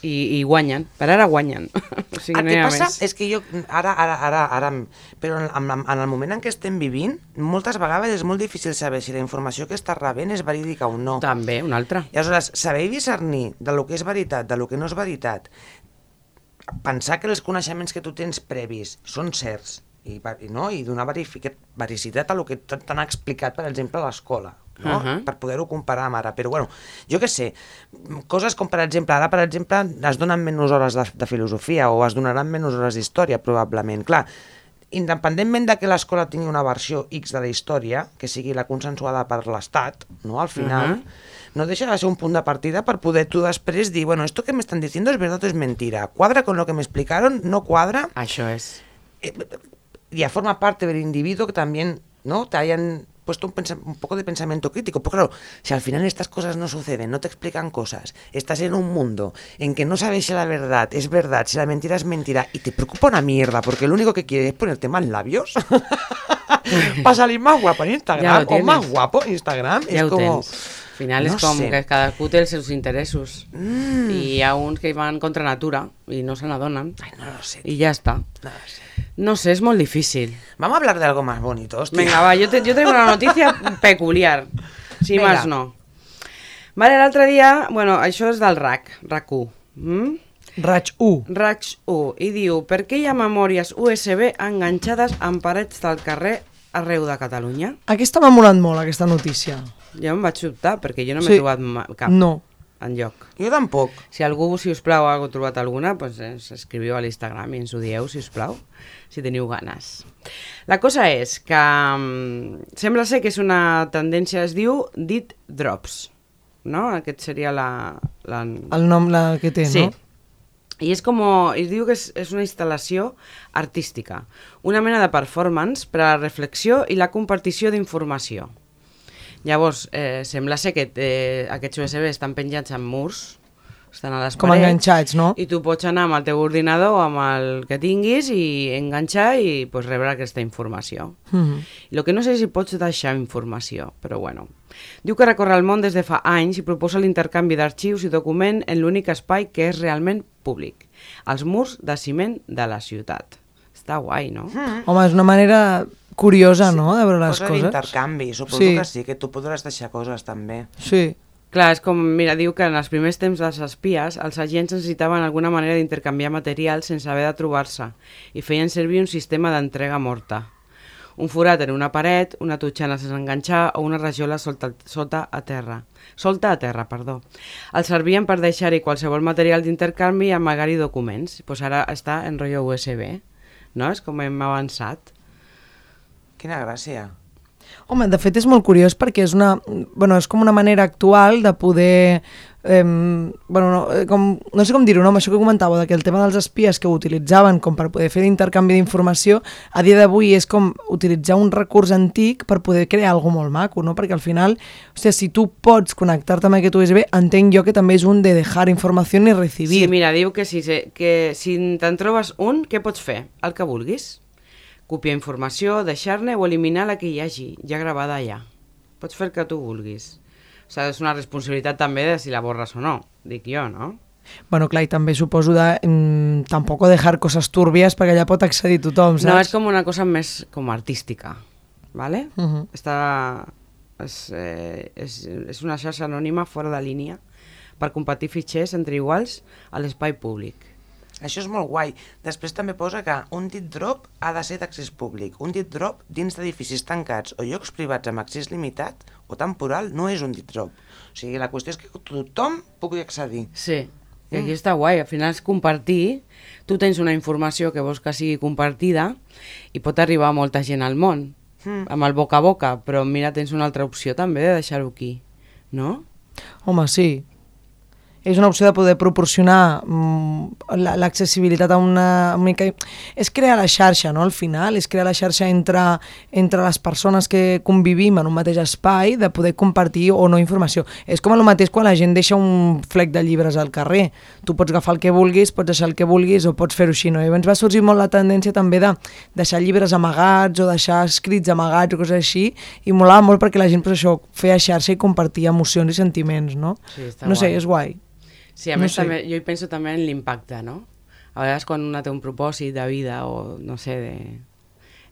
I, i guanyen, per ara guanyen. o sigui, el no que hi ha passa més. és que jo, ara, ara, ara, ara, però en, en, en el moment en què estem vivint, moltes vegades és molt difícil saber si la informació que estàs rebent és verídica o no. També, una altra. I aleshores, saber discernir de lo que és veritat, de lo que no és veritat, pensar que els coneixements que tu tens previs són certs i, no? i donar vericitat a lo que t'han explicat, per exemple, a l'escola, no? Ahà. per poder-ho comparar amb ara. Però, bueno, jo què sé, coses com, per exemple, ara, per exemple, es donen menys hores de, de filosofia o es donaran menys hores d'història, probablement. Clar, independentment de que l'escola tingui una versió X de la història, que sigui la consensuada per l'Estat, no? al final, Ahà. no deja de ser un punt de partida per poder tú després dir, bueno, esto que me están diciendo es verdad o es mentira, cuadra con lo que me explicaron, no cuadra, Això és. Ya forma parte del individuo que también, ¿no? Te hayan puesto un, un poco de pensamiento crítico. Porque claro, si al final estas cosas no suceden, no te explican cosas, estás en un mundo en que no sabes si la verdad es verdad, si la mentira es mentira, y te preocupa una mierda, porque lo único que quieres es ponerte más labios para salir más guapo en Ya Instagram, o más guapo en Instagram. Ja es como... Al final no és com sé. que cadascú té els seus interessos. Mm. Ha uns que van contra natura i no se n'adonen. Ay, no lo sé. I ja està. no lo sé. No sé, és molt difícil. Vamos a hablar de algo más bonito, hostia. Venga, va, yo, te, yo tengo una noticia peculiar. Si Venga. más no. Vale, l'altre dia, bueno, això és del RAC, RAC1. Mm? Raig 1. RAC1. I diu, per què hi ha memòries USB enganxades en parets del carrer arreu de Catalunya? Aquesta m'ha molat molt, aquesta notícia. Jo em vaig sobtar, perquè jo no m'he Sí. trobat cap. No. En lloc. Jo tampoc. Si algú, si us plau, ha trobat alguna, doncs ens escriviu a l'Instagram i ens ho dieu, si us plau, si teniu ganes. La cosa és que um, sembla ser que és una tendència, es diu dit drops, no? Aquest seria la... la... El nom la que té, Sí. no? I és com, es diu que és, és una instal·lació artística, una mena de performance per a la reflexió i la compartició d'informació. Llavors, eh, sembla ser que eh, aquests USB estan penjats en murs, estan a les Com parets, enganxats, no? i tu pots anar amb el teu ordinador o amb el que tinguis i enganxar i pues, rebre aquesta informació. Mhm. El que no sé si pots deixar informació, però bueno. Diu que recorre el món des de fa anys i proposa l'intercanvi d'arxius i document en l'únic espai que és realment públic, els murs de ciment de la ciutat. Està guai, no? Home, és una manera curiosa, no?, de veure les Cosa coses. d'intercanvi, suposo Sí. que sí, que tu podràs deixar coses també. Sí. Clar, és com, mira, diu que en els primers temps dels espies els agents necessitaven alguna manera d'intercanviar material sense haver de trobar-se i feien servir un sistema d'entrega morta. Un forat en una paret, una totxana sense enganxar o una rajola solta, sota a terra. Solta a terra, perdó. Els servien per deixar-hi qualsevol material d'intercanvi i amagar-hi documents. Pues ara està en rotllo USB, no? És com hem avançat. Quina gràcia. Home, de fet és molt curiós perquè és una, bueno, és com una manera actual de poder eh, bueno, no, eh, com, no sé com dir-ho, no? amb això que comentàveu, de que el tema dels espies que ho utilitzaven com per poder fer d'intercanvi d'informació, a dia d'avui és com utilitzar un recurs antic per poder crear alguna molt maco, no? perquè al final, o sigui, si tu pots connectar-te amb aquest USB, entenc jo que també és un de dejar informació i recibir. Sí, mira, diu que si, se- que si te'n trobes un, què pots fer? El que vulguis. Copiar informació, deixar-ne o eliminar la que hi hagi, ja gravada allà. Pots fer el que tu vulguis. O sigui, és una responsabilitat també de si la borres o no, dic jo, no? Bueno, clar, i també suposo de mm, tampoc dejar coses túrbies perquè allà pot accedir tothom, saps? No, és com una cosa més com artística, ¿vale? Uh -huh. Està, és, eh, és, és una xarxa anònima fora de línia per compartir fitxers entre iguals a l'espai públic. Això és molt guai. Després també posa que un dit drop ha de ser d'accés públic. Un dit drop dins d'edificis tancats o llocs privats amb accés limitat o temporal no és un dit drop. O sigui, la qüestió és que tothom pugui accedir. Sí, i aquí està guai, al final és compartir, tu tens una informació que vols que sigui compartida i pot arribar a molta gent al món, Mm. amb el boca a boca, però mira, tens una altra opció també de deixar-ho aquí, no? Home, sí. És una opció de poder proporcionar mm, la- l'accessibilitat a una... una mica... És crear la xarxa, no?, al final. És crear la xarxa entre, entre les persones que convivim en un mateix espai, de poder compartir o no informació. És com el mateix quan la gent deixa un flec de llibres al carrer. Tu pots agafar el que vulguis, pots deixar el que vulguis o pots fer-ho així, no? I abans va sorgir molt la tendència també de deixar llibres amagats o deixar escrits amagats o coses així i molava molt perquè la gent, pues, això, feia xarxa i compartia emocions i sentiments, no? Sí, no sé, guai. és guai. Sí, a No més sé. també, jo hi penso també en l'impacte, no? A vegades quan una té un propòsit de vida o, no sé, de,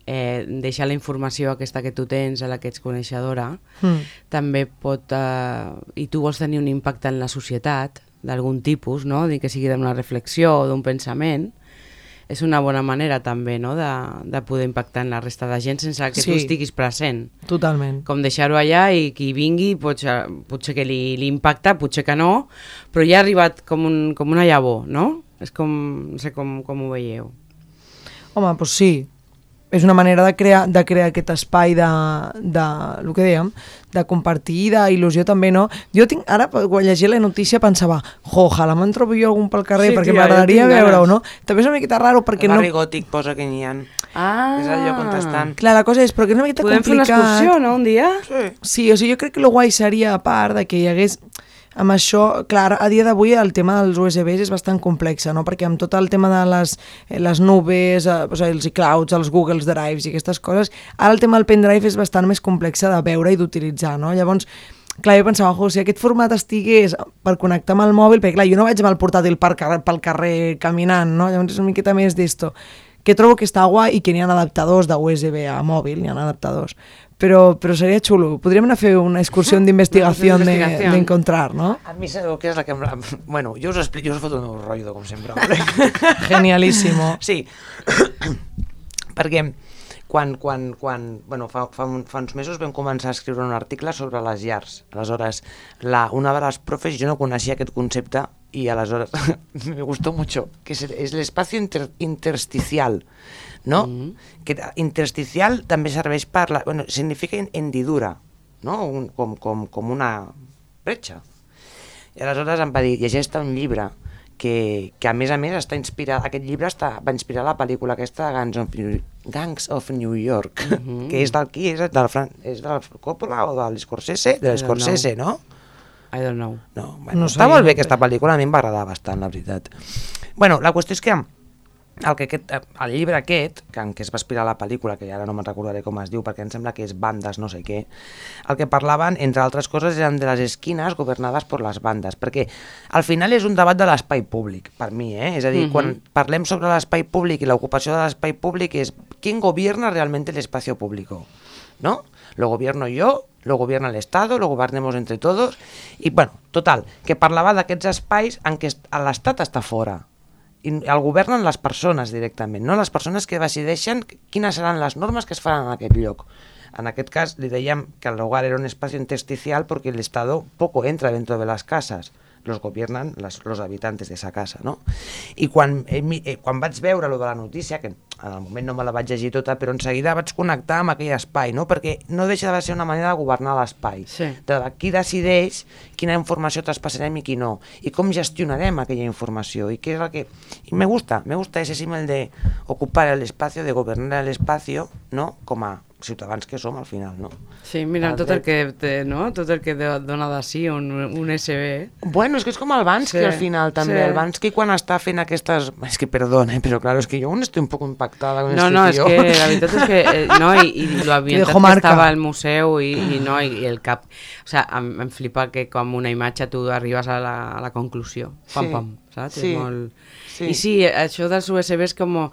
eh, deixar la informació aquesta que tu tens, a la que ets coneixedora, Mm. també pot... Eh, I tu vols tenir un impacte en la societat d'algun tipus, no? Dir que sigui d'una reflexió o d'un pensament, és una bona manera també, no?, de, de poder impactar en la resta de gent sense que Sí. tu estiguis present. Totalment. Com deixar-ho allà i qui vingui potser, potser que li, li impacta, potser que no, però ja ha arribat com, un, com una llavor, no? És com, no sé com, com ho veieu. Home, doncs sí. És una manera de crear, de crear aquest espai de, de, el que dèiem, de compartir, d'il·lusió també, no? Jo tinc, ara, quan llegia la notícia, pensava, jo, ojalà me'n trobo jo algun pel carrer, Sí, perquè m'agradaria veure-ho, no? També és una miqueta raro, perquè el no... barri gòtic posa que n'hi ha. Ah! És el lloc on estan. Clar, la cosa és, però que és una miqueta Podem fer una complicat. excursió, no?, un dia? Sí. Sí, o sigui, jo crec que el guai seria, a part de que hi hagués amb això, clar, a dia d'avui el tema dels USBs és bastant complex, no? perquè amb tot el tema de les, eh, les nubes, eh, o sigui, els iClouds, els Google Drives i aquestes coses, ara el tema del pendrive és bastant més complex de veure i d'utilitzar, no? Llavors, clar, jo pensava, jo, si aquest format estigués per connectar amb el mòbil, perquè clar, jo no vaig amb el portàtil per carrer, pel carrer caminant, no? Llavors és una miqueta més d'esto que trobo que està guai i que n'hi ha adaptadors de USB a mòbil, n'hi ha adaptadors. Però, però seria xulo. Podríem anar a fer una excursió d'investigació Una de- investigación. d'encontrar, no? A mi sabeu què és la que... Bueno, jo us explico, jo us foto un rotllo, com sempre. Vale? Genialísimo. Sí, perquè quan, quan, quan bueno, fa, fa, un- fa uns mesos vam començar a escriure un article sobre les llars. Aleshores, la, una de les profes, jo no coneixia aquest concepte i aleshores me gustó mucho, que és, és l'espacio inter, intersticial, no? Mm. Que ta- intersticial també serveix per la... Bueno, significa hen- hendidura, no? Un, com, com, com una bretxa. I aleshores em va dir, llegeix-te un llibre que, que a més a més està inspirat, aquest llibre està, va inspirar la pel·lícula aquesta de Gangs of New, Gangs of New York, mm -hmm. que és del qui? És del, Fran, és del Coppola o de l'Scorsese? De l'Scorsese, no? I don't know. No, bueno, No no està molt bé aquesta pel·lícula, a mi em va agradar bastant, la veritat. Bueno, la qüestió és que el, que aquest, eh, el llibre aquest, que en què es va inspirar la pel·lícula, que ara no me'n recordaré com es diu, perquè em sembla que és bandes no sé què, el que parlaven, entre altres coses, eren de les esquines governades per les bandes, perquè al final és un debat de l'espai públic, per mi, eh? És a dir, Mhm. quan parlem sobre l'espai públic i l'ocupació de l'espai públic és ¿quién gobierna realmente el espacio público? ¿No? Lo gobierno yo, lo gobierna el Estado, lo gobernemos entre todos, i bueno, total, que parlava d'aquests espais en què est- l'Estat està fora, el governen les persones directament, no les persones que decideixen quines seran les normes que es faran en aquest lloc. En aquest cas li dèiem que el hogar era un espacio intersticial porque el Estado poco entra dentro de las casas, los gobiernan las, los habitantes de esa casa, no? I quan, eh, eh, quan vaig veure lo de la notícia, que en el moment no me la vaig llegir tota, però en seguida vaig connectar amb aquell espai, no? Perquè no deixa de ser una manera de governar l'espai Sí. de qui decideix quina informació traspassarem i qui no, i com gestionarem aquella informació, i què és el que... I me gusta, me gusta ese símil de ocupar el espacio, de governar el espacio, no?, com a ciutadans que som al final, no? Sí, mira, El tot el dret. que, té, no? tot el que do- dona de si un, un SB. Bueno, és que és com el Bansky Sí, al final també, sí. el Bansky quan està fent aquestes... És que perdona, eh, però claro, és que jo aún estoy un poco impactada con No, este no, és que la veritat és que eh, no, i, i lo ambientat dejó que estava al museu i, i, no, i, i el cap... O sea, em, em flipa que com una imatge tu arribes a la, a la conclusió. Pam, Sí, pam, saps? sí, És molt... sí. I sí, això dels USB és com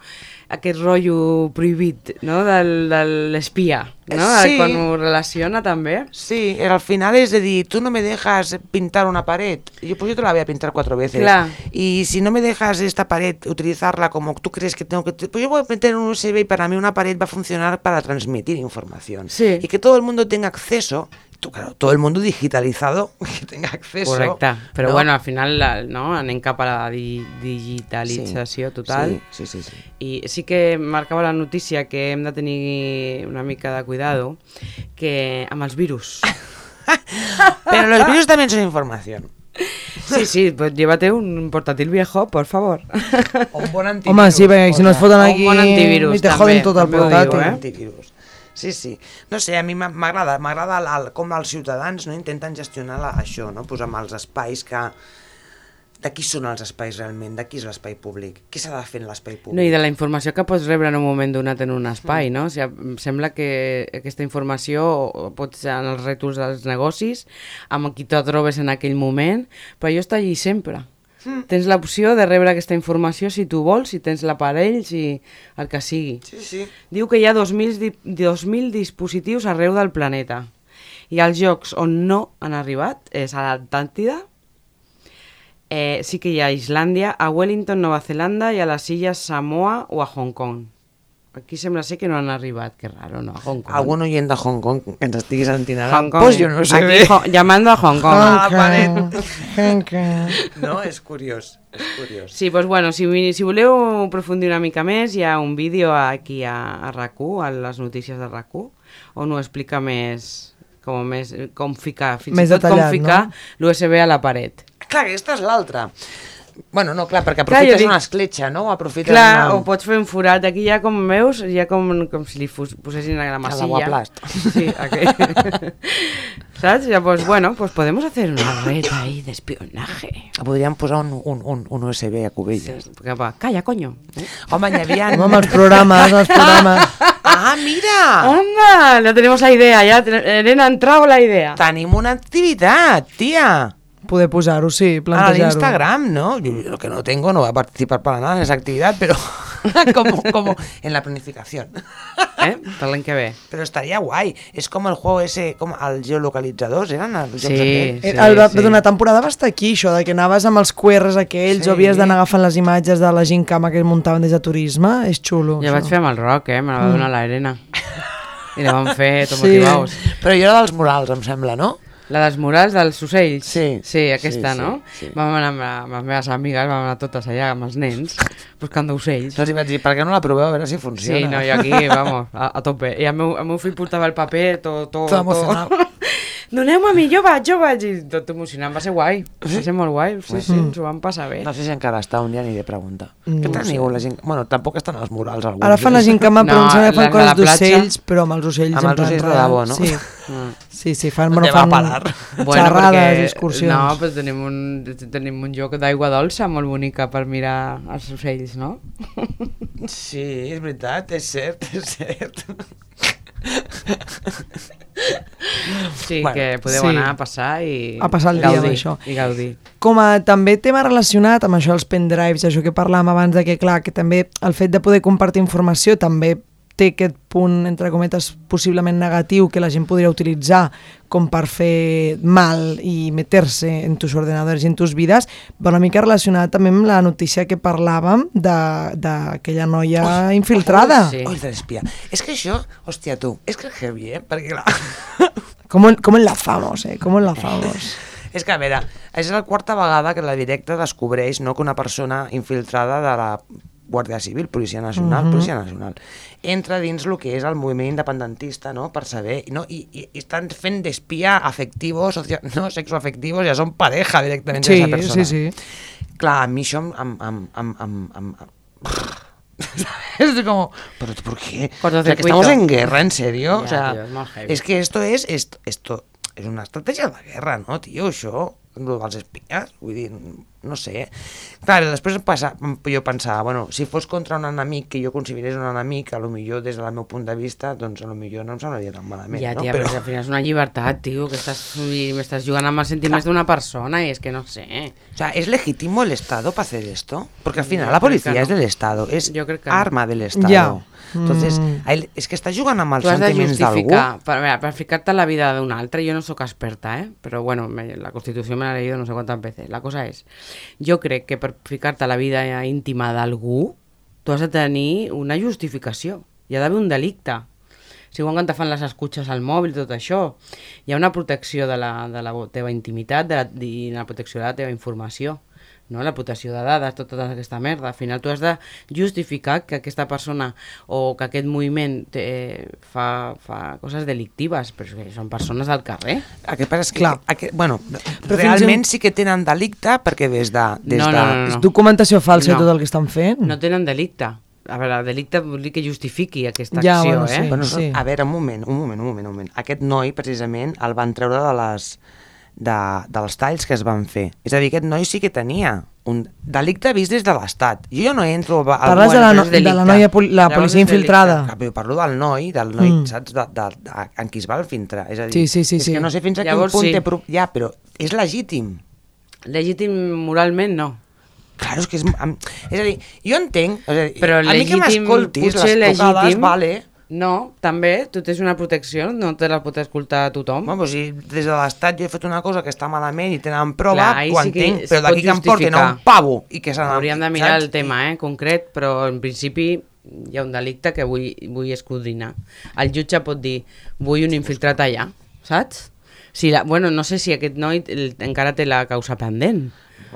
aquest rotllo prohibit, no?, del, de l'espia, no? Sí. Quan ho relaciona també. Sí, al final es de decir, tú no me dejas pintar una pared, yo pues yo te la voy a pintar cuatro veces. Claro. Y si no me dejas esta pared utilizarla como tú crees que tengo que... Pues yo voy a meter un USB y para mí una pared va a funcionar para transmitir información. Sí. Y que todo el mundo tenga acceso, todo el mundo digitalizado, que tenga acceso. Correcte, però ¿no? bueno, al final la, no, anem cap a la di digitalització total. Sí, sí, sí. sí. I sí que marcava la notícia que hem de tenir una mica de cuidado que amb els virus. Pero los virus también son información. Sí, sí, pues llévate un portátil viejo, por favor. O un bon antivirus. Home, sí, perquè si no es foten o un aquí bon antivirus, i te també, joden tot el portàtil. eh? antivirus. Sí, sí. No sé, a mi m'a- m'agrada, m'agrada com els ciutadans no intenten gestionar la, això, no? Posar amb els espais que... De qui són els espais realment? De qui és l'espai públic? Què s'ha de fer en l'espai públic? No, I de la informació que pots rebre en un moment donat en un espai, no? O sigui, em sembla que aquesta informació pot ser en els rètols dels negocis, amb qui te trobes en aquell moment, però jo està allí sempre. Mm. Tens l'opció de rebre aquesta informació si tu vols, si tens l'aparell, si el que sigui. Sí, sí. Diu que hi ha 2.000, di 2.000 dispositius arreu del planeta. I els llocs on no han arribat és a l'Atlàntida, eh, sí que hi ha a Islàndia, a Wellington, Nova Zelanda i a les illes Samoa o a Hong Kong. Aquí sembla ser que no han arribat, que raro, no? A Hong Kong. Algun oient de Hong Kong que ens estigui sentint ara, Hong Kong. pues jo no sé Aquí, bé. Ho- llamando a Hong Kong. Ah, Hong Kong, Hong Kong. No, és curiós, és curiós. Sí, doncs bueno, si, si voleu aprofundir una mica més, hi ha un vídeo aquí a, a RAC1, a les notícies de RAC1, on ho explica més, com, més, com ficar, fins Més i tot com ficar no? l'USB a la paret. Clar, aquesta és l'altra. Bueno, no, clar, perquè Clar, aprofites dic- una escletxa, no? Aprofites Clar, una... o pots fer un forat. Aquí ja, com veus, ja com, com si li fos, posessin a la masilla. Sí, aquí. ¿Sabes? Ya, pues bueno, pues podemos hacer una red ahí de espionaje. Podríem posar un, un, un, un USB a Cubelles. Que va, Calla, coño. Eh? Home, n'hi havia... Home, amb els programes, els programes. Ah, mira! ¡Anda! Ya tenemos la idea, ya. ten- Elena, ha entrado la idea. Tenim una activitat, tia! Poder posar-ho, sí, A plantejar-ho. l'Instagram, ¿no? Yo lo que no tengo, no voy a participar para nada en esa actividad, pero como, como en la planificación. Eh? Per l'any que ve. Pero estaría guay. Es como el juego ese, como al geolocalizador, ¿eran els Sí, aquells? Eh, sí, el, sí. D'una temporada va estar aquí, això, de que anaves amb els QRs aquells Sí. o havies d'anar agafant les imatges de la gent cama que muntaven des de turisme. És xulo. Ja això. vaig fer amb el rock, eh? Me la va donar la Elena. I la vam fer tot Sí. motivaus. Però jo era dels murals, em sembla, no? La dels murals dels ocells. Sí, Sí, aquesta, sí, no? sí, sí. Vam anar amb, la- amb les meves amigues, vam anar totes allà amb els nens, buscant ocells. Els hi vaig dir, per què no la proveu a veure si funciona? Sí, no, jo aquí, vamos, a, a tope. I el meu, el meu fill portava el paper, tot... tot, Tot emocionat. Doneu-me a mi, jo vaig, jo vaig. I tot emocionant, va ser guai. Va ser molt guai, sí, sí, ens ho vam passar bé. No sé si encara està, un dia aniré a preguntar. No Què teniu la gent? Bueno, tampoc estan als murals alguns. Ara fan la gent cama, però No, de coses d'ocells, però amb els ocells... Amb en els ocells de debò, no? Sí, Mm. sí, sí fan, bueno, fan a parar? xerrades, excursions. No, però tenim un, tenim un lloc d'aigua dolça molt bonica per mirar els ocells, no? Sí, és veritat, és cert, és cert. Sí, Bueno, que podeu sí. anar a passar i A passar el dia amb gaudir, això. I gaudir. Com a també tema relacionat amb això dels pendrives, això que parlàvem abans de que, clar, que també el fet de poder compartir informació també té aquest punt, entre cometes, possiblement negatiu que la gent podria utilitzar com per fer mal i meter-se en tus ordenadors i en tus vides, va una mica relacionat també amb la notícia que parlàvem de- d'aquella noia infiltrada. sí. Oi, de l'espia. És que això, hòstia, tu, és que és heavy, eh? Perquè, clar, ¿Cómo, ¿Cómo enlazamos, eh? ¿Cómo enlazamos? és que, a veure, és la quarta vegada que la directa descobreix no, que una persona infiltrada de la Guàrdia Civil, Policia Nacional, Mhm. Policia Nacional, entra dins el que és el moviment independentista, no?, per saber, no? I, i, i estan fent d'espia afectivos, socio, no, sexoafectivos, ja són pareja directament de Sí, esa persona. sí, sí. Clar, a mi això em... em, em, em, em, em, em es como, pero ¿por qué? O sea, que estamos en guerra, ¿en serio? o sea, tío, es es que esto es, esto, esto és una estratègia de guerra, no, tio, això? Lo dels espies, vull dir, no sé. Clar, després passa, jo pensava, bueno, si fos contra un enemic que jo considerés un enemic, a lo millor des del meu punt de vista, doncs a lo millor no em semblaria tan malament, Ja, no? tia, però... però al final és una llibertat, tio, que estàs, i m'estàs jugant amb els sentiments d'una persona i és que no sé. O sea, ¿es legítimo el Estado para hacer esto? Porque al final Yo la policía es no. del Estado, es que no. arma del Estado. Ya. Entonces, Mm. ahí- es que está jugant amb els sentiments d'algú. per, mira, per ficar-te en la vida d'un altre, jo no sóc experta, eh? però bueno, me, la Constitució me l'he leído no sé quantes veces. La cosa és, jo crec que per ficar-te a la vida íntima d'algú, tu has de tenir una justificació. Hi ha d'haver un delicte. Si quan te fan les escutxes al mòbil, tot això, hi ha una protecció de la, de la teva intimitat de la, i la protecció de la teva informació no? la protecció de dades, tota aquesta merda. Al final tu has de justificar que aquesta persona o que aquest moviment té, fa, fa coses delictives, però que són persones del carrer. El que passa és que, Clar. aquest, bueno, Però realment en- sí que tenen delicte perquè des de... Des No, de... no, no, no. És documentació falsa No. i tot el que estan fent? No tenen delicte. A veure, delicte vol dir que justifiqui aquesta Ja, acció, bueno, eh? sí. Bueno, sí. A veure, un moment, un moment, un moment, un moment. Aquest noi, precisament, el van treure de les, de, dels talls que es van fer. És a dir, aquest noi sí que tenia un delicte vist des de l'Estat. Jo no entro... Al, Parles de la, no, de la noia, poli- la policia infiltrada. Però parlo del noi, del noi, Mm. saps, de, de, de, en qui es va filtrar. És a dir, Sí, sí, sí, és sí. que no sé fins a Llavors, quin punt sí. té... Pro... Ja, però és legítim. Legítim moralment, no. Claro, és que és... És a dir, jo entenc... És a, dir, Però a mi que legítim, m'escoltis les trucades, legítim. vale... No, també, tu tens una protecció, no te la pot escoltar tothom. Bueno, si des de l'Estat jo he fet una cosa que està malament i tenen prova, Clar, ho sí que es però d'aquí que em portin a un pavo i que s'han... Hauríem de mirar saps? el tema eh, concret, però en principi hi ha un delicte que vull, vull escudrinar. El jutge pot dir, vull un infiltrat allà, saps? Si la, bueno, no sé si aquest noi encara té la causa pendent.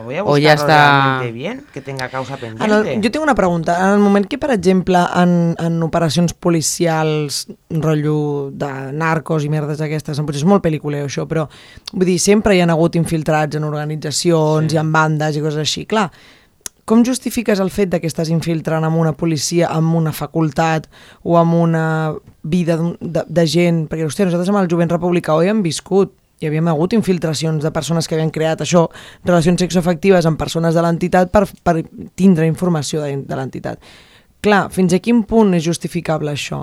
Voy a O ya está- realmente bien, que tenga causa pendiente. En el, jo tinc una pregunta. En el moment que, per exemple, en, en operacions policials, rotllo de narcos i merdes d'aquestes, potser és molt pel·lículeu això, però vull dir, sempre hi han hagut infiltrats en organitzacions sí. i en bandes i coses així. Clar, com justifiques el fet de que estàs infiltrant amb una policia, amb una facultat o amb una vida de, de gent? Perquè, hòstia, nosaltres amb el jovent republicà ho hem viscut. Hi havia hagut infiltracions de persones que havien creat això, relacions sexoafectives amb persones de l'entitat per, per tindre informació de, de l'entitat. Clar, fins a quin punt és justificable això?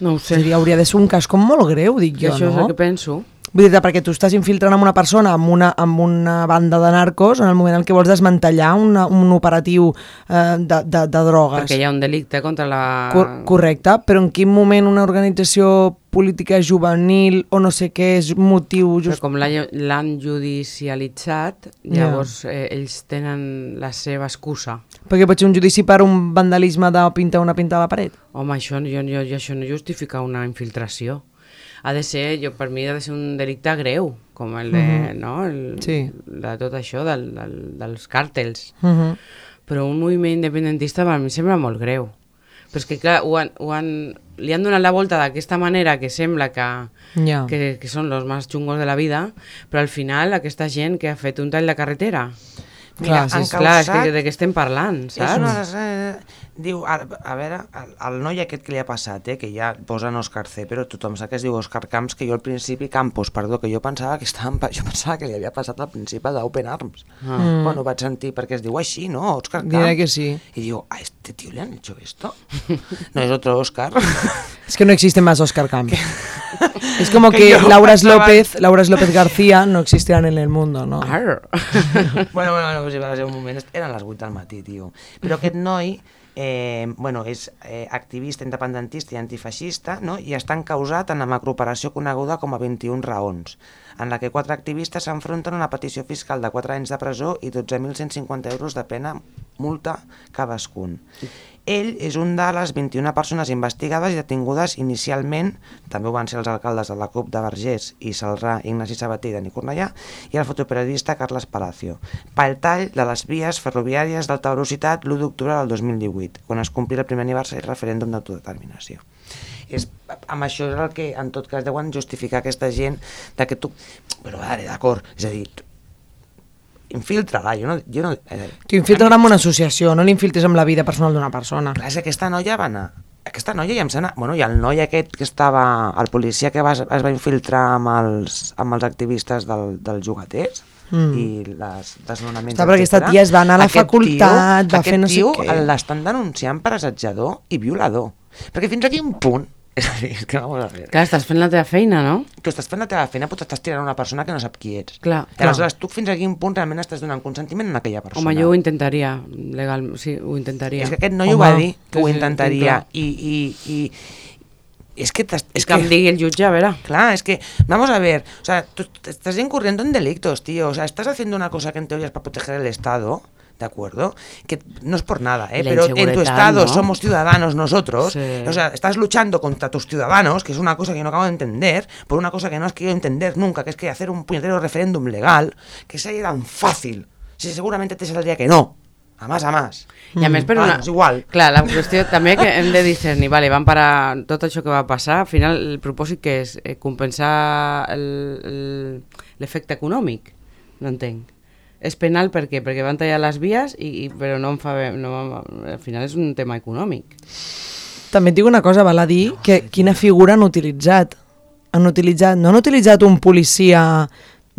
No ho És a dir, hauria de ser un cas com molt greu, dic I jo, això és no? el que penso. Vull dir perquè tu estàs infiltrant amb una persona, amb una, amb una banda de narcos, en el moment en què vols desmantellar una, un operatiu eh, de, de, de drogues. Perquè hi ha un delicte contra la... Cor correcte, però en quin moment una organització política juvenil o no sé què és motiu Però just... com l'ha- l'han judicialitzat, llavors eh, ells tenen la seva excusa. Perquè pot ser un judici per un vandalisme de pintar una pinta a la paret. Home, això, jo, jo, això no justifica una infiltració. Ha de ser, jo, per mi ha de ser un delicte greu, com el de, no? El, Sí. de tot això, del, del, dels càrtels. Uh -huh. Però un moviment independentista per mi em sembla molt greu. Però és que, clar, ho han, ho han, li han donat la volta d'aquesta manera que sembla que, Ja. que, que són los más chungos de la vida, però al final aquesta gent que ha fet un tall de carretera... Clar, Mira, sí, han. Clar, és causat... que de què estem parlant, És saps? una... eh, Diu, a, a veure, el noi aquest que li ha passat, eh, que ja posen Òscar C, però tothom sap que es diu Òscar Camps, que jo al principi, Campos, perdó, que jo pensava que estaven, pa- jo pensava que li havia passat al principi d'Open Arms. Ah. Mm. Bueno, vaig sentir perquè es diu així, no? Òscar Camps. Diré que sí. Y digo, ¿a este tío le han hecho esto? No es otro Óscar. Es que no existe más Oscar Camps. Es como Que que Laura López, Laura López García no existirán en el mundo, no? Bueno, bueno, bueno, pues va ser un moment, eren les 8 del matí, tio. Però aquest noi, eh, bueno, és eh, activista independentista i antifeixista, no? i està encausat en la macrooperació coneguda com a 21 raons, en la que quatre activistes s'enfronten a una petició fiscal de 4 anys de presó i 12.150 euros de pena multa cadascun. Ell és un de les 21 persones investigades i detingudes inicialment, també ho van ser els alcaldes de la CUP de Vergés i Salrà, Ignasi Sabater i Dani Cornellà, i el fotoperiodista Carles Palacio, pel tall de les vies ferroviàries d'alta velocitat l'1 d'octubre del 2018, quan es complia el primer aniversari referèndum d'autodeterminació. És, amb això és el que en tot cas deuen justificar aquesta gent de que tu... Però vale, d'acord, és a dir, infiltra-la, jo no... Jo no eh, Tu infiltres amb una associació, no l'infiltres amb la vida personal d'una persona. Clar, és que aquesta noia va anar... Aquesta noia ja em sembla... Bueno, i el noi aquest que estava... El policia que va, es va infiltrar amb els, amb els activistes del, dels jugaters Mm. i les desnonaments, Està, perquè aquesta tia es va anar a la Aquest facultat, tio, va fer no sé aquest què. tio l'estan denunciant per assetjador i violador. Perquè fins a quin punt... És a dir, és que vamos a ver. Clar, estàs fent la teva feina, no? Tu estàs fent la teva feina, però t'estàs tirant a una persona que no sap qui ets. Clar, I aleshores, tu fins a quin punt realment estàs donant consentiment a aquella persona? Home, jo ho intentaria, legal, sí, ho intentaria. És que aquest noi Home. ho va dir, que Sí, ho sí, intentaria, clar. i, i, i és que... És És que em que digui el jutge, a veure. Claro, es que, vamos a ver, o sea, tú estás incurriendo en delitos, tío, o sea, estás haciendo una cosa que en teoría es para proteger el Estado, ¿de acuerdo? Que no es por nada, ¿eh? Pero en tu Estado ¿no? somos ciudadanos nosotros, Sí. o sea, estás luchando contra tus ciudadanos, que es una cosa que no acabo de entender, por una cosa que no has querido entender nunca, que es que hacer un puñetero referéndum legal, que sería tan fácil, si seguramente te saldría que no, a más a más. I a més per una... igual. Clar, la qüestió també que hem de discernir, vale, van parar tot això que va passar, al final el propòsit que és eh, compensar l'efecte econòmic, no entenc. És penal per què? Perquè van tallar les vies, i, i, però no em fa... bé- No, al final és un tema econòmic. També et dic una cosa, val a dir que quina figura han utilitzat. Han utilitzat, no han utilitzat un policia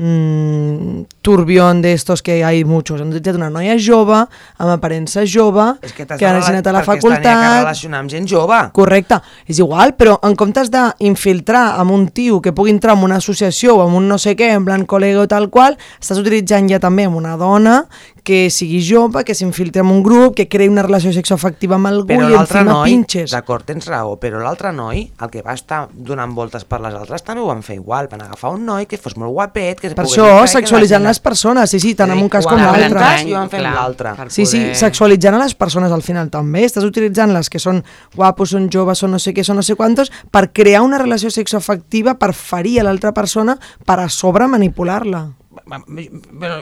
mmm, turbión de estos que hay muchos. Han utilitzat una noia jove, amb aparença jove, És que que ha anat a la perquè es facultat... relacionar amb gent jove. Correcte, és igual, però en comptes d'infiltrar amb un tio que pugui entrar en una associació o amb un no sé què, en plan col·lega o tal qual, estàs utilitzant ja també amb una dona que sigui jove, que s'infiltri en un grup, que creï una relació sexoafectiva amb algú Però i encima noi, pinches. d'acord, tens raó, però l'altre noi, el que va estar donant voltes per les altres, també ho van fer igual, van agafar un noi que fos molt guapet, que se Per això, sexualitzant les persones, sí, sí, tant en un cas com l'altre. i van fer l'altre. Sí, sí, sexualitzant a les persones al final també. Estàs utilitzant les que són guapos, són joves, són no sé què, són no sé quantos, per crear una relació sexoafectiva, per ferir a l'altra persona, per a sobre manipular-la. Però,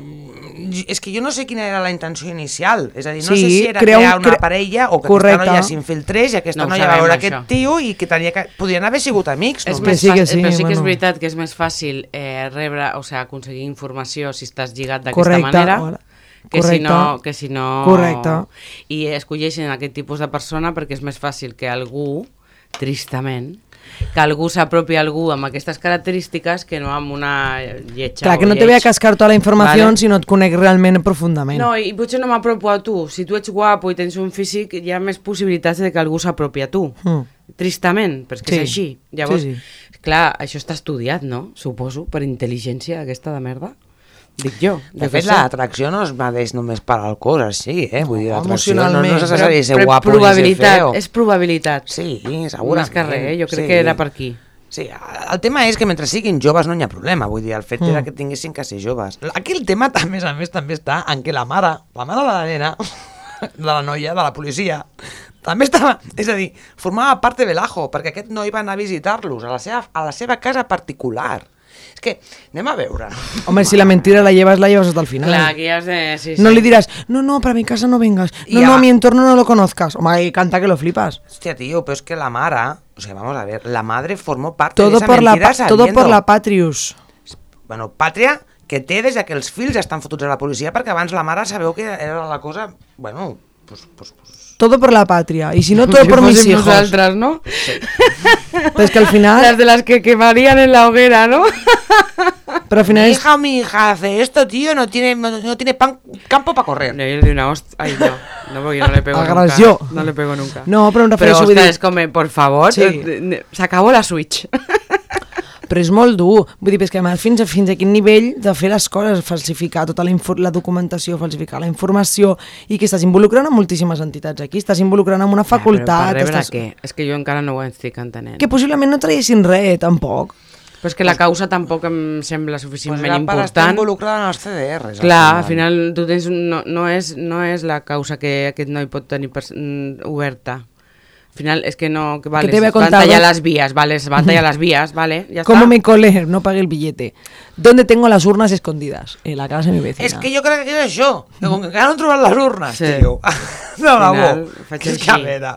és que jo no sé quina era la intenció inicial, és a dir, no Sí, sé si era crear una cre- parella o que Correcte. aquesta noia s'infiltrés i aquesta No noia va veure això. aquest tio i que tenia que... Podien haver sigut amics, És no? Que més sí, que sí, però sí que és bueno. veritat que és més fàcil eh, rebre, o sigui, aconseguir informació si estàs lligat d'aquesta manera hola. que si, Correcte. no, que si no... Correcte. I escolleixen aquest tipus de persona perquè és més fàcil que algú, tristament, que algú s'apropi a algú amb aquestes característiques que no amb una lletja Clar, que no te ve a cascar tota la informació Vale. si no et conec realment profundament. No, i potser no m'apropo a tu. Si tu ets guapo i tens un físic, hi ha més possibilitats de que algú s'apropi a tu. Mm. tristament, però és que Sí. és així. Llavors, Sí, clar, això està estudiat, no? Suposo, per intel·ligència aquesta de merda. Dic jo. De fet, l'atracció no es medeix només per al cos, així, eh? Vull dir, l'atracció no, no és necessari ser Però guapo ni ser probabilitat, feo. és probabilitat. Sí, Més segurament. que res, eh? jo crec sí. que era per aquí. Sí, el tema és que mentre siguin joves no hi ha problema, vull dir, el fet Mm. era que tinguessin que ser joves. Aquí el tema, a més a més, també està en què la mare, la mare de la nena, de la noia, de la policia, també estava, és a dir, formava part de Belajo, perquè aquest noi va anar a visitar-los a, la seva, a la seva casa particular. És que, anem a veure. Home, si la mentira la llevas, la llevas hasta el final. Clar, aquí has de... Sí, sí. No le dirás, no, no, para mi casa no vengas. No, Ya. no, a mi entorno no lo conozcas. Home, y canta que lo flipas. Hostia, tío, pero es que la Mara, o sea, vamos a ver, la madre formó parte de Todo esa por, la, mentira todo sabiendo. por la Patrius. Bueno, pàtria que té des de que els fills estan fotuts a la policia perquè abans la mare sabeu que era la cosa... Bueno, pues, pues, pues, Todo por la patria. Y si no, todo Si por mis hijos. nosaltres, no? Pero es que al Las final... de las que quemarían en la hoguera, ¿no? Pero al final mi es... hija o mi hija hace esto, tío, no tiene, no, no tiene pan- campo para correr. No, yo le doy una hostia. Ay, no. No, porque yo no le pego nunca. No le pego nunca. No, pero em Pero, refereixo, vull ostres, dir- es como, por favor, Sí. eh, se acabó la Switch. Però és molt dur. Vull dir, és que fins a, fins a quin nivell de fer les coses, falsificar tota la, la documentació, falsificar la informació, i que estàs involucrant amb moltíssimes entitats aquí, estàs involucrant amb una facultat... Ja, però per rebre estàs... què? És que jo encara no ho estic entenent. Que possiblement no traguessin res, tampoc. Però és que la causa tampoc em sembla Pues suficientment era per estar important. involucrada en els CDRs. Clar, al final tu tens no, no, és, no és la causa que aquest noi pot tenir per, mm, oberta. Al final és que no... Que, vale, te había es van contado? tallar las vías, vale, es van tallar las vías, vale, ya ¿Cómo está. me colé? No pagué el billete. ¿Dónde tengo las urnas escondidas? En la casa de mi vecina. És que jo crec que és això, que com que encara no han trobat les urnes, Sí. tio. No, Al final, no, faig que és que a així. veure,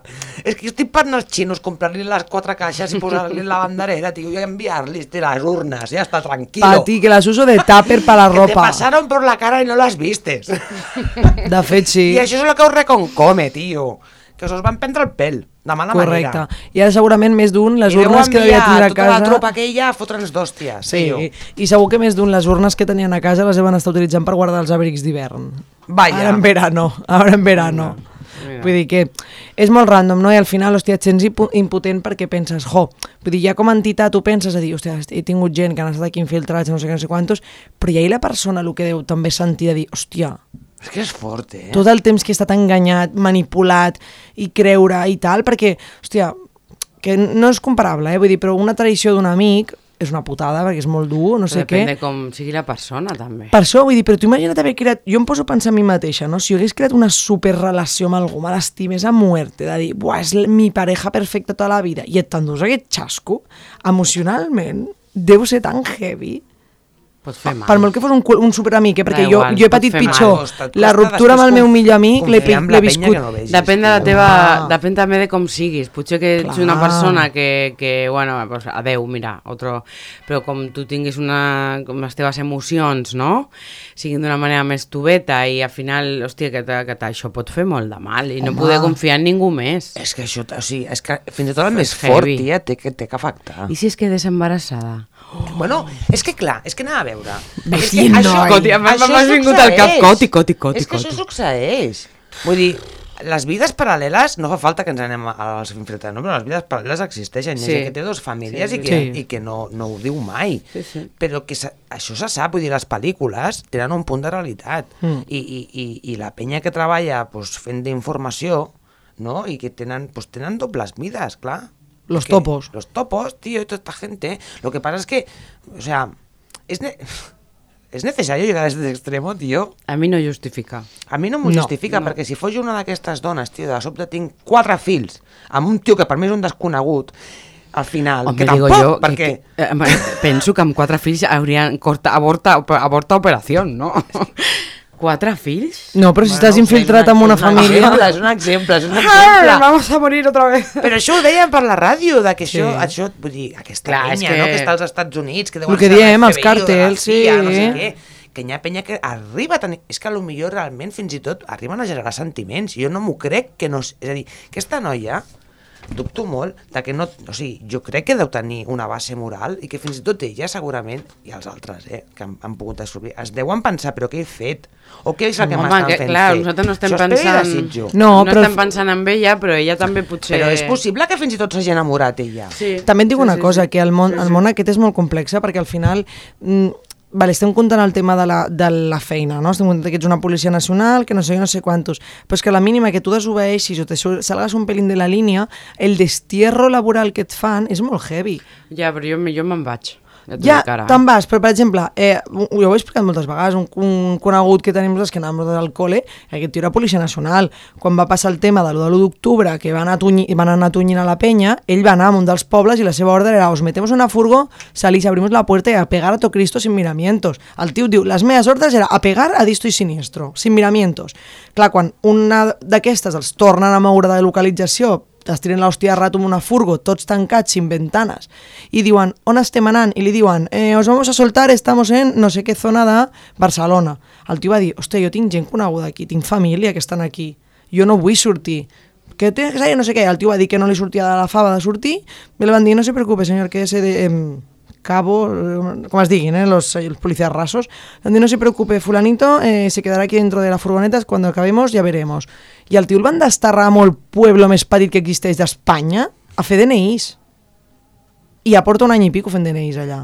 és que jo estic per anar als xinos, comprar-li les quatre caixes i posar-li la banderera, tio, i enviar-li les urnes, ja està, tranquilo. Pati, que las uso de tupper para la Que te ropa. pasaron por la cara y no las vistes. De fet, sí. I això és el que us reconcome, tio. Que us van prendre el pèl, de mala Correcte. manera. I ara segurament més d'un les I urnes que devia tindre a tota casa... la tropa aquella a fotre'ns d'hòsties, Sí, tio. i segur que més d'un les urnes que tenien a casa les van estar utilitzant per guardar els abrics d'hivern. Vaya. Ara en verano, ara en verano. Mira. Vull dir que és molt random, no? I al final, hòstia, et sents impotent perquè penses, jo, vull dir, ja com a entitat tu penses a dir, hòstia, he tingut gent que han estat aquí infiltrats, no sé què, no sé quantos, però ja hi la persona el que deu també sentir de dir, hòstia, És que és fort, eh? tot el temps que he estat enganyat, manipulat i creure i tal, perquè, hòstia, que no és comparable, eh? vull dir, però una traïció d'un amic és una putada perquè és molt dur, no sé depèn què. de com sigui la persona, també. Per això, vull dir, però tu imagina't haver creat... Jo em poso a pensar a mi mateixa, no? Si jo hagués creat una superrelació amb algú, me l'estimes a muerte, de dir, buah, és mi pareja perfecta tota la vida, i et t'endús aquest xasco, emocionalment, deu ser tan heavy. Pot fer mal. Per molt que fos un, un superamic, eh? perquè Da jo, igual, jo he patit mal. pitjor. Costa- La ruptura amb el meu millor amic l'he viscut. que no vegis, Depèn de la teva... Ah. Depèn també de com siguis. Potser que ets una Clar. persona que, que bueno, pues, adeu, mira, otro... Però com tu tinguis una... com les teves emocions, no? Siguin d'una manera més tubeta i al final, hòstia, que, te- que te- això pot fer molt de mal i no Home. poder confiar en ningú més. És que això, o sigui, és que fins i tot el És més fort, tia, té que, té que afectar. I si es quedes embarassada? Bueno, és que clar, és que anava a veure. Vecino, és que això, ai. Coti, m'ha- això m'has vingut al cap, succeeix. coti, coti, coti, És que això coti. succeeix. Vull dir, les vides paral·leles, no fa falta que ens anem a- als infiltrats, no? però les vides paral·leles existeixen. Hi ha Sí. gent que té dues famílies Sí, i que, sí. i que no, no ho diu mai. Sí, sí. Però que se, això se sap, vull dir, les pel·lícules tenen un punt de realitat. Mm. I, i, i, I la penya que treballa pues, fent d'informació no? i que tenen, pues, tenen dobles vides, clar. Los Porque topos. Los topos, tío, y toda esta gente. Lo que pasa es que, o sea, es, ne- es necesario llegar a este extremo, tío. A mi no justifica. A mi no m'ho No, justifica, perquè si fos jo una d'aquestes dones, tio, de sobte tinc quatre fills, amb un tio que per mi és un desconegut, al final, Home, que digo tampoc, jo, perquè... que, que, eh, penso que amb quatre fills haurien corta, aborta, aborta operació, no? Quatre fills? No, però si estàs no ho sé, infiltrat en una família... exemple, és un exemple, és un Ah, exemple. vamos a morir otra vez. Però això ho deien per la ràdio, de que això, Sí. això vull dir, aquesta Clar, penya, que- no?, que està als Estats Units, que deuen El que ser diem, els càrtels, sí. no sé què, que hi ha penya que arriba a tenir... És que potser realment fins i tot arriben a generar sentiments. Jo no m'ho crec que no... És a dir, aquesta noia dubto molt de que no... O sigui, jo crec que deu tenir una base moral i que fins i tot ella segurament, i els altres, eh, que han, han pogut descobrir, es deuen pensar, però què he fet? O què és el que Home, m'estan fent clar, fer? nosaltres no estem Això pensant... No, no però- estem pensant en ella, però ella també potser... Però és possible que fins i tot s'hagi enamorat ella. Sí. També et dic sí, una sí, cosa, sí. que el món, el món aquest és molt complex, perquè al final... Mm, vale, estem comptant el tema de la, de la feina, no? Estem comptant que ets una policia nacional, que no sé no sé quantos, però és que la mínima que tu desobeeixis o te salgas un pelín de la línia, el destierro laboral que et fan és molt heavy. Ja, però jo, jo me'n vaig. Ja, te'n vas, però per exemple, eh, jo ho he explicat moltes vegades, un, un conegut que tenim nosaltres que anàvem nosaltres al col·le, aquest tio era policia nacional. Quan va passar el tema de l'1 d'octubre, que van, atunyi, van anar tunyint a la penya, ell va anar a un dels pobles i la seva ordre era os metemos en una furgo, salís, abrimos la puerta y a pegar a to Cristo sin miramientos. El tio diu, les meves ordres era a pegar a disto i siniestro, sin miramientos. Clar, quan una d'aquestes els tornen a moure de localització es tiren l'hòstia rato amb una furgo, tots tancats, sin ventanes, i diuen, on estem anant? I li diuen, eh, os vamos a soltar, estamos en no sé què zona de Barcelona. El tio va dir, hòstia, jo tinc gent coneguda aquí, tinc família que estan aquí, jo no vull sortir. Que tens que salir, no sé què. El tio va dir que no li sortia de la fava de sortir, i li van dir, no se preocupe, senyor, que ese de... Eh, cabo, eh, com es diguin, eh, los, los policías rasos, donde no se preocupe, fulanito eh, se quedará aquí dentro de la furgoneta, cuando acabemos ya veremos. I el tio el van desterrar amb el pueblo més petit que existeix d'Espanya a fer DNIs. I ja porta un any i pico fent DNIs allà.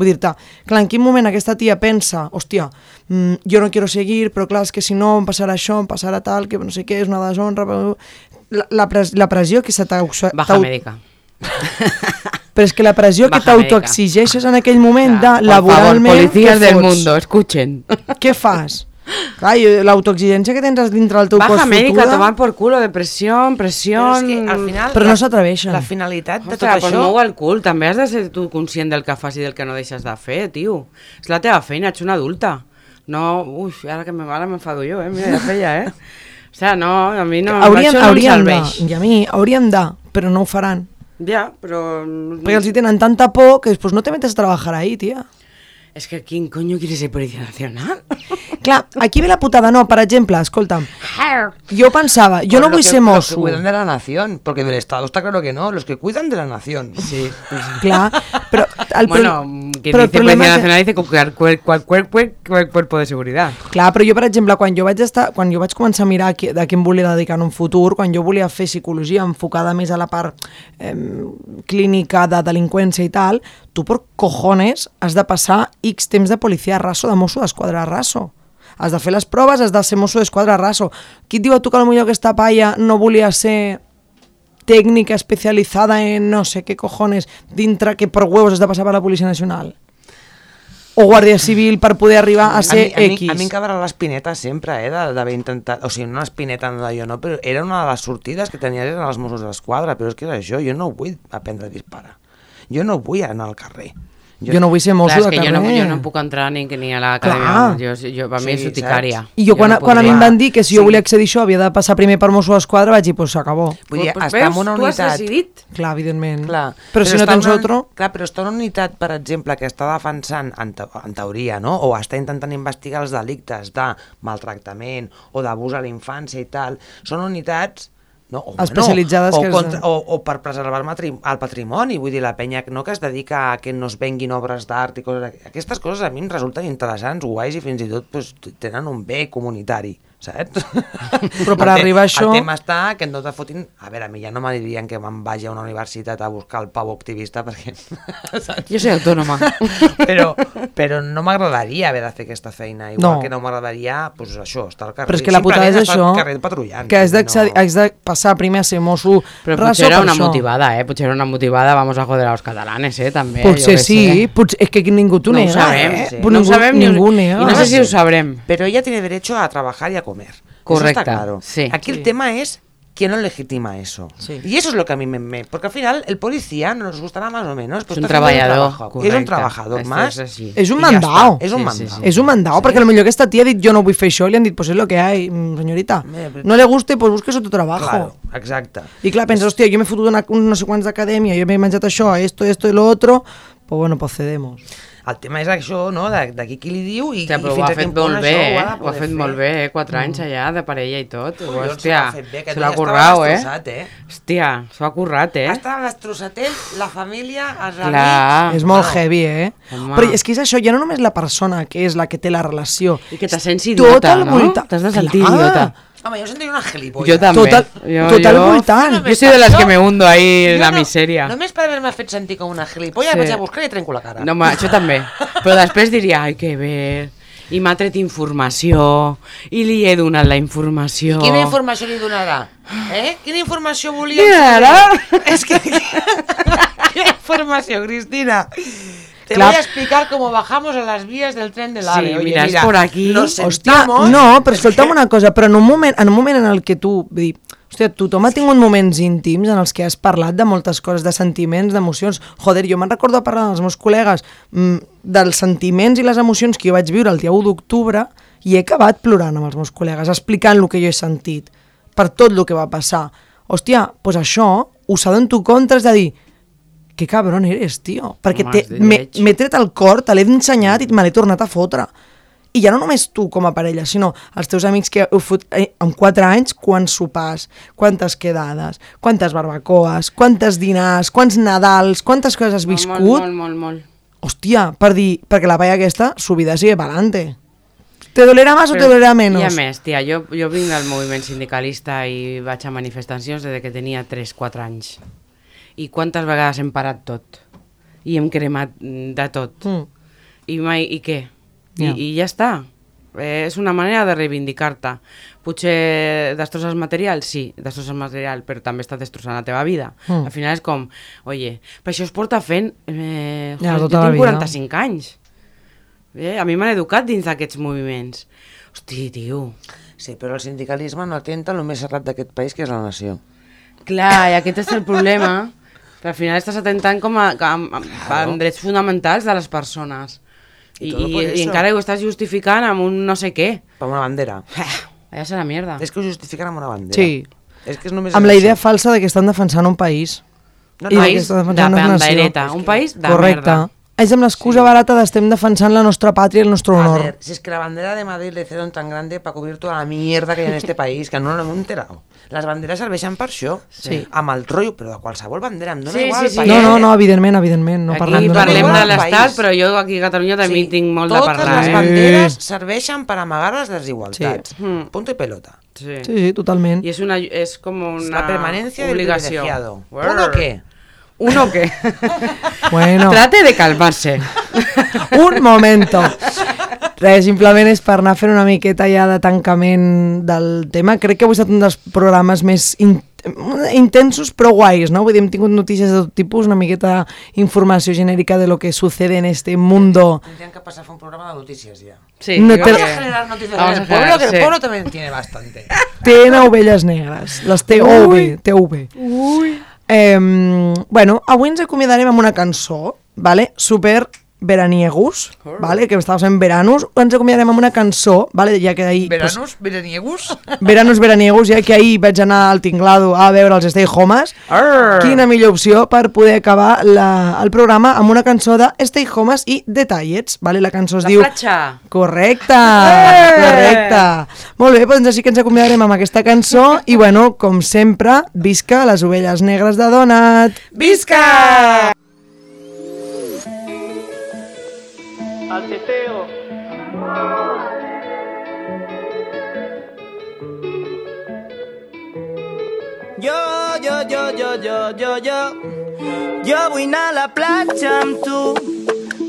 Vull dir-te, clar, en quin moment aquesta tia pensa, hòstia, mm, jo no quiero seguir, però clar, és que si no em passarà això, em passarà tal, que no sé què, és una deshonra... però- La, la, pres, la pressió que se t'ha... Baja médica. Però és que la pressió que Baja médica. t'autoexigeixes en aquell moment Clar, de por favor, laboralment... policías què del mundo, escuchen. Què fas? Clar, i l'autoexigència que tens dintre del teu Baja cos médica, fotuda... tomar por culo, depresión, Però presión... és que al final... Però no s'atreveixen. La finalitat de tot Ostres, pues això... mou el cul, també has de ser tu conscient del que fas i del que no deixes de fer, tio. És la teva feina, ets una adulta. No, ui, ara que me, ara m'enfado jo, eh? Mira, ja feia, eh? O sigui, no, a mi no, hauríem, no em hauríem de, i a mi, hauríem de, però no ho faran. Ja, però... Perquè els hi tenen tanta por que després no te metes a treballar ahí, tia. És que ¿quién coño quiere ser policía nacional? Clar, aquí ve la putada, no, per exemple, escolta'm, jo pensava, jo no vull que- ser Los que mosso. cuidan de la nación, porque del Estado está claro que no, los que cuidan de la nación. Sí. Clar, però... El bueno, el dice que- nacional dice cualquier, cuer- cuer- cuer- cuer- cuerpo de seguridad. Clar, però jo, per exemple, quan jo vaig, estar, quan jo vaig començar a mirar qui, de què em volia dedicar en un futur, quan jo volia fer psicologia enfocada més a la part eh, clínica de delinqüència i tal, tu per cojones has de passar X temps de policia raso, de mosso d'esquadra raso. Has de fer les proves, has de ser mosso d'esquadra raso. Qui et diu a tu que potser aquesta paia no volia ser tècnica especialitzada en no sé què cojones dintre que per huevos has de passar per la Policia Nacional? O Guàrdia Civil per poder arribar a ser a mi, X? A mi em cabrà l'espineta sempre, eh, d'haver intentat... O sigui, no l'espineta no jo no, però era una de les sortides que tenies eren els Mossos d'Esquadra, però és que és això, jo no vull aprendre a disparar. Jo no vull anar al carrer. Jo no vull ser mosso Clar, és de que jo carrer. no, jo no puc entrar ni, ni a l'acadèmia. Clar. Jo, jo, per mi Sí, és uticària. I jo, quan, no quan a mi em van dir que si jo Sí. volia accedir a això havia de passar primer per Mosso d'Esquadra, vaig dir, pues s'acabó. Vull dir, Pues estar en una tu has unitat... decidit. Clar, evidentment. Clar, però, si no està tens una, otro... Clar, però està una unitat, per exemple, que està defensant, en, te, en teoria, no? o està intentant investigar els delictes de maltractament o d'abús a la infància i tal, són unitats no, o, Especialitzades o, que contra, o, o per preservar el, el patrimoni, vull dir, la penya no que es dedica a que no es venguin obres d'art i coses... Aquestes coses a mi em resulten interessants, guais i fins i tot pues, tenen un bé comunitari, saps? Però per El arribar a això- El tema està que no te fotin... A veure, a mi ja no m'agradaria que me'n vagi a una universitat a buscar el pavo activista perquè... saps? Jo soy autònoma. però, però no m'agradaria haver de fer aquesta feina, igual No. que no m'agradaria, pues, això, estar al carrer. Però és que la putada és això, que has, no... has de passar primer a ser mosso Però potser era una això. motivada, eh? Potser era una motivada, vamos a joder a los catalanes, eh? També, Potser sí, sé. potser, és que ningú t'ho No ho nega, sabem, eh? sí. Però no ho ningú, sabem ni, ningú i no sé si ho sabrem. Pero ella tiene derecho a trabajar y a comer. Eso Correcto, está claro. sí. Aquí Sí. el tema es quién no legitima eso. Sí. Y eso es lo que a mí me, me- Porque al final el policía nos gustará más o menos. És Pero un trabajo. correcte. És un trabajador Esto más. és així. És un ja mandao. està, És un Sí, sí, mandao. sí. És un mandao, Sí. perquè potser aquesta tia ha dit jo no vull fer això i li han dit, pues es lo que hay, mm, señorita. Però- No le guste, pues busques otro trabajo. Claro, exacte. I clar, penses, hòstia, jo m'he fotut una, un no sé quants d'acadèmia, jo m'he menjat això, esto, esto i lo otro, pues bueno, pues cedemos. El tema és això, no?, de- d'aquí qui li diu i, Hòstia, i fins ha a fet quin punt molt bé, això ho eh? ha de Ho ha poder fet fer. molt bé, eh? Quatre anys allà, de parella i tot. Hòstia, ha fet bé, que se l'ha ja currat, eh? destrossat, eh? Hòstia, s'ho ha currat, eh? Estava destrossatet, la família, els Clar. amics... és molt Bueno, heavy, eh? Home. Però és que és això, ja no només la persona que és la que té la relació. I que te sents Tot idiota, el no? T'has de sentir Clar. idiota. Home, jo sentiria una gilipollas. Jo també. Tot el- jo, tot el jo, voltant. Jo soy de las que me hundo ahí en Jo la no- misèria. Només per haver-me fet sentir com una gilipollas, Sí. vaig a buscar i trenco la cara. No, ma, això també. Però després diria, ai, que bé. I m'ha tret informació, i li he donat la informació. Quina informació li donarà? Eh? Quina informació volia? Mira, ara. És que... Quina informació, Cristina? Te Clar. voy a explicar cómo bajamos a las vías del tren del AVE. Sí, Oye, mira, és por aquí. Nos Hòstia, no, però escolta'm una cosa, però en un moment en un moment en el que tu, vull dir, hòstia, tothom ha tingut moments íntims en els que has parlat de moltes coses, de sentiments, d'emocions. Joder, jo me'n recordo parlar amb els meus col·legues mm, dels sentiments i les emocions que jo vaig viure el dia 1 d'octubre i he acabat plorant amb els meus col·legues, explicant el que jo he sentit, per tot el que va passar. Hòstia, doncs això, usado en tu contra, és de dir, que cabron eres, tio. Perquè m'he tret el cor, te l'he ensenyat i me l'he tornat a fotre. I ja no només tu com a parella, sinó els teus amics que heu fot eh, en 4 anys, quants sopars, quantes quedades, quantes barbacoes, quantes dinars, quants Nadals, quantes coses has viscut. Molt, molt, molt, molt. Hòstia, per dir, perquè la paella aquesta, su vida sigue pa'lante. Te dolerà més o te dolerà menys? I a més, tia, jo, jo vinc del moviment sindicalista i vaig a manifestacions des que tenia 3-4 anys. I quantes vegades hem parat tot? I hem cremat mm, de tot. Mm. I mai, i què? I, Ja. I ja està. Eh, és una manera de reivindicar-te. Potser destrosses material? Sí, destrosses material, però també estàs destrossant la teva vida. Mm. Al final és com, oye, però això es porta fent... Eh, Ja, tota jo tinc vida. 45 anys. Eh, a mi m'han educat dins d'aquests moviments. Hosti, tio. Sí, però el sindicalisme no atenta el més serrat d'aquest país, que és la nació. Clar, i aquest és el problema. Que al final estàs atentant com a, com a, a drets fonamentals de les persones. I, I i, i encara ho estàs justificant amb un no sé què. Per una bandera. Allà serà mierda. És que ho justifiquen amb una bandera. Sí. És que és només Amb la idea falsa de que estan defensant un país. No, I no, de que país estan de defensant una nació. pandereta, un país de Correcte. merda. És amb l'excusa barata d'estem defensant la nostra pàtria i el nostre A honor. ver, si es que la bandera de Madrid le hicieron tan grande para cubrir toda la mierda que hay en este país, que no nos hemos enterado. Les banderes serveixen per això, Sí. amb el rotllo, però de qualsevol bandera, em dona Sí, igual sí, sí. país. No, no, no, evidentment, evidentment. No Aquí parlem de parlem igual de l'Estat, però jo aquí a Catalunya també tinc molt de totes parlar. les Eh? banderes serveixen per amagar les desigualtats. Sí. Mm. Punto i pelota. Sí. Sí, sí, totalment. I és, una, és com una la permanencia del obligació. privilegiado. Brr. ¿Uno qué? Uno qué? Bueno, Trate de calmarse. un momento. Res, simplement és per anar fent una miqueta ja de tancament del tema. Crec que avui ha estat un dels programes més in intensos però guais, no? Vull dir, hem tingut notícies de tot tipus, una miqueta informació genèrica de lo que sucede en este mundo. Tendrían que pasar a un programa de noticias ya. Sí, No te- Vamos a que- generar noticias Vamos en el pueblo, que el sí. pueblo también tiene bastante. Té ovelles negres, les TV, TV. Ui. Eh, bueno, avui ens acomiadarem amb una cançó, vale? super veraniegus, vale? que estava en veranos, ens acomiadarem amb una cançó, vale? ja que ahir... pues, veraniegus. Veranos veraniegos, ja que ahir vaig anar al tinglado a veure els Stay Homes. Arr. Quina millor opció per poder acabar la, el programa amb una cançó de Stay Homes i Detallets, vale? La cançó es La diu... platja. Correcte, Eh! correcte. Molt bé, doncs així que ens acomiadarem amb aquesta cançó i, bueno, com sempre, visca les ovelles negres de Donat. ¡Visca! Al teteo. Jo, jo, jo, jo, jo, jo, jo Jo vull anar a la platja amb tu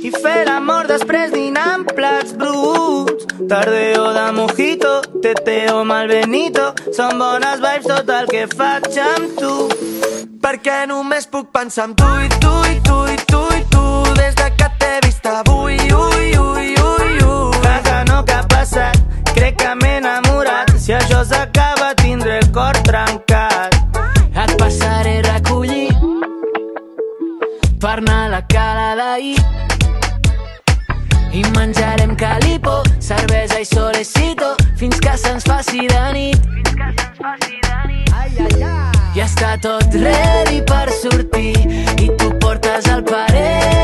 i fer l'amor després dinar amb plats bruts. Tardeo de mojito, teteo malbenito, són bones vibes tot el que faig amb tu. Perquè només puc pensar en tu i tu i tu i tu i tu des de que t'he vist avui, ui, ui, ui, ui. Casa no que ha passat, crec que m'he enamorat. Si això s'acaba tindré el cor trencat. Et passaré a recollir per anar a la cala d'ahir i menjarem calipo, cervesa i solecito fins que se'ns faci de nit. Ja està tot ready per sortir i tu portes el pareo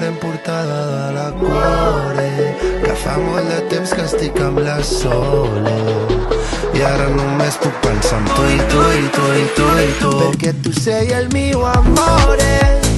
estar en portada de la cuore. Que fa de temps que estic amb la sola i ara només puc pensar en tu i tu i tu i el meu amore.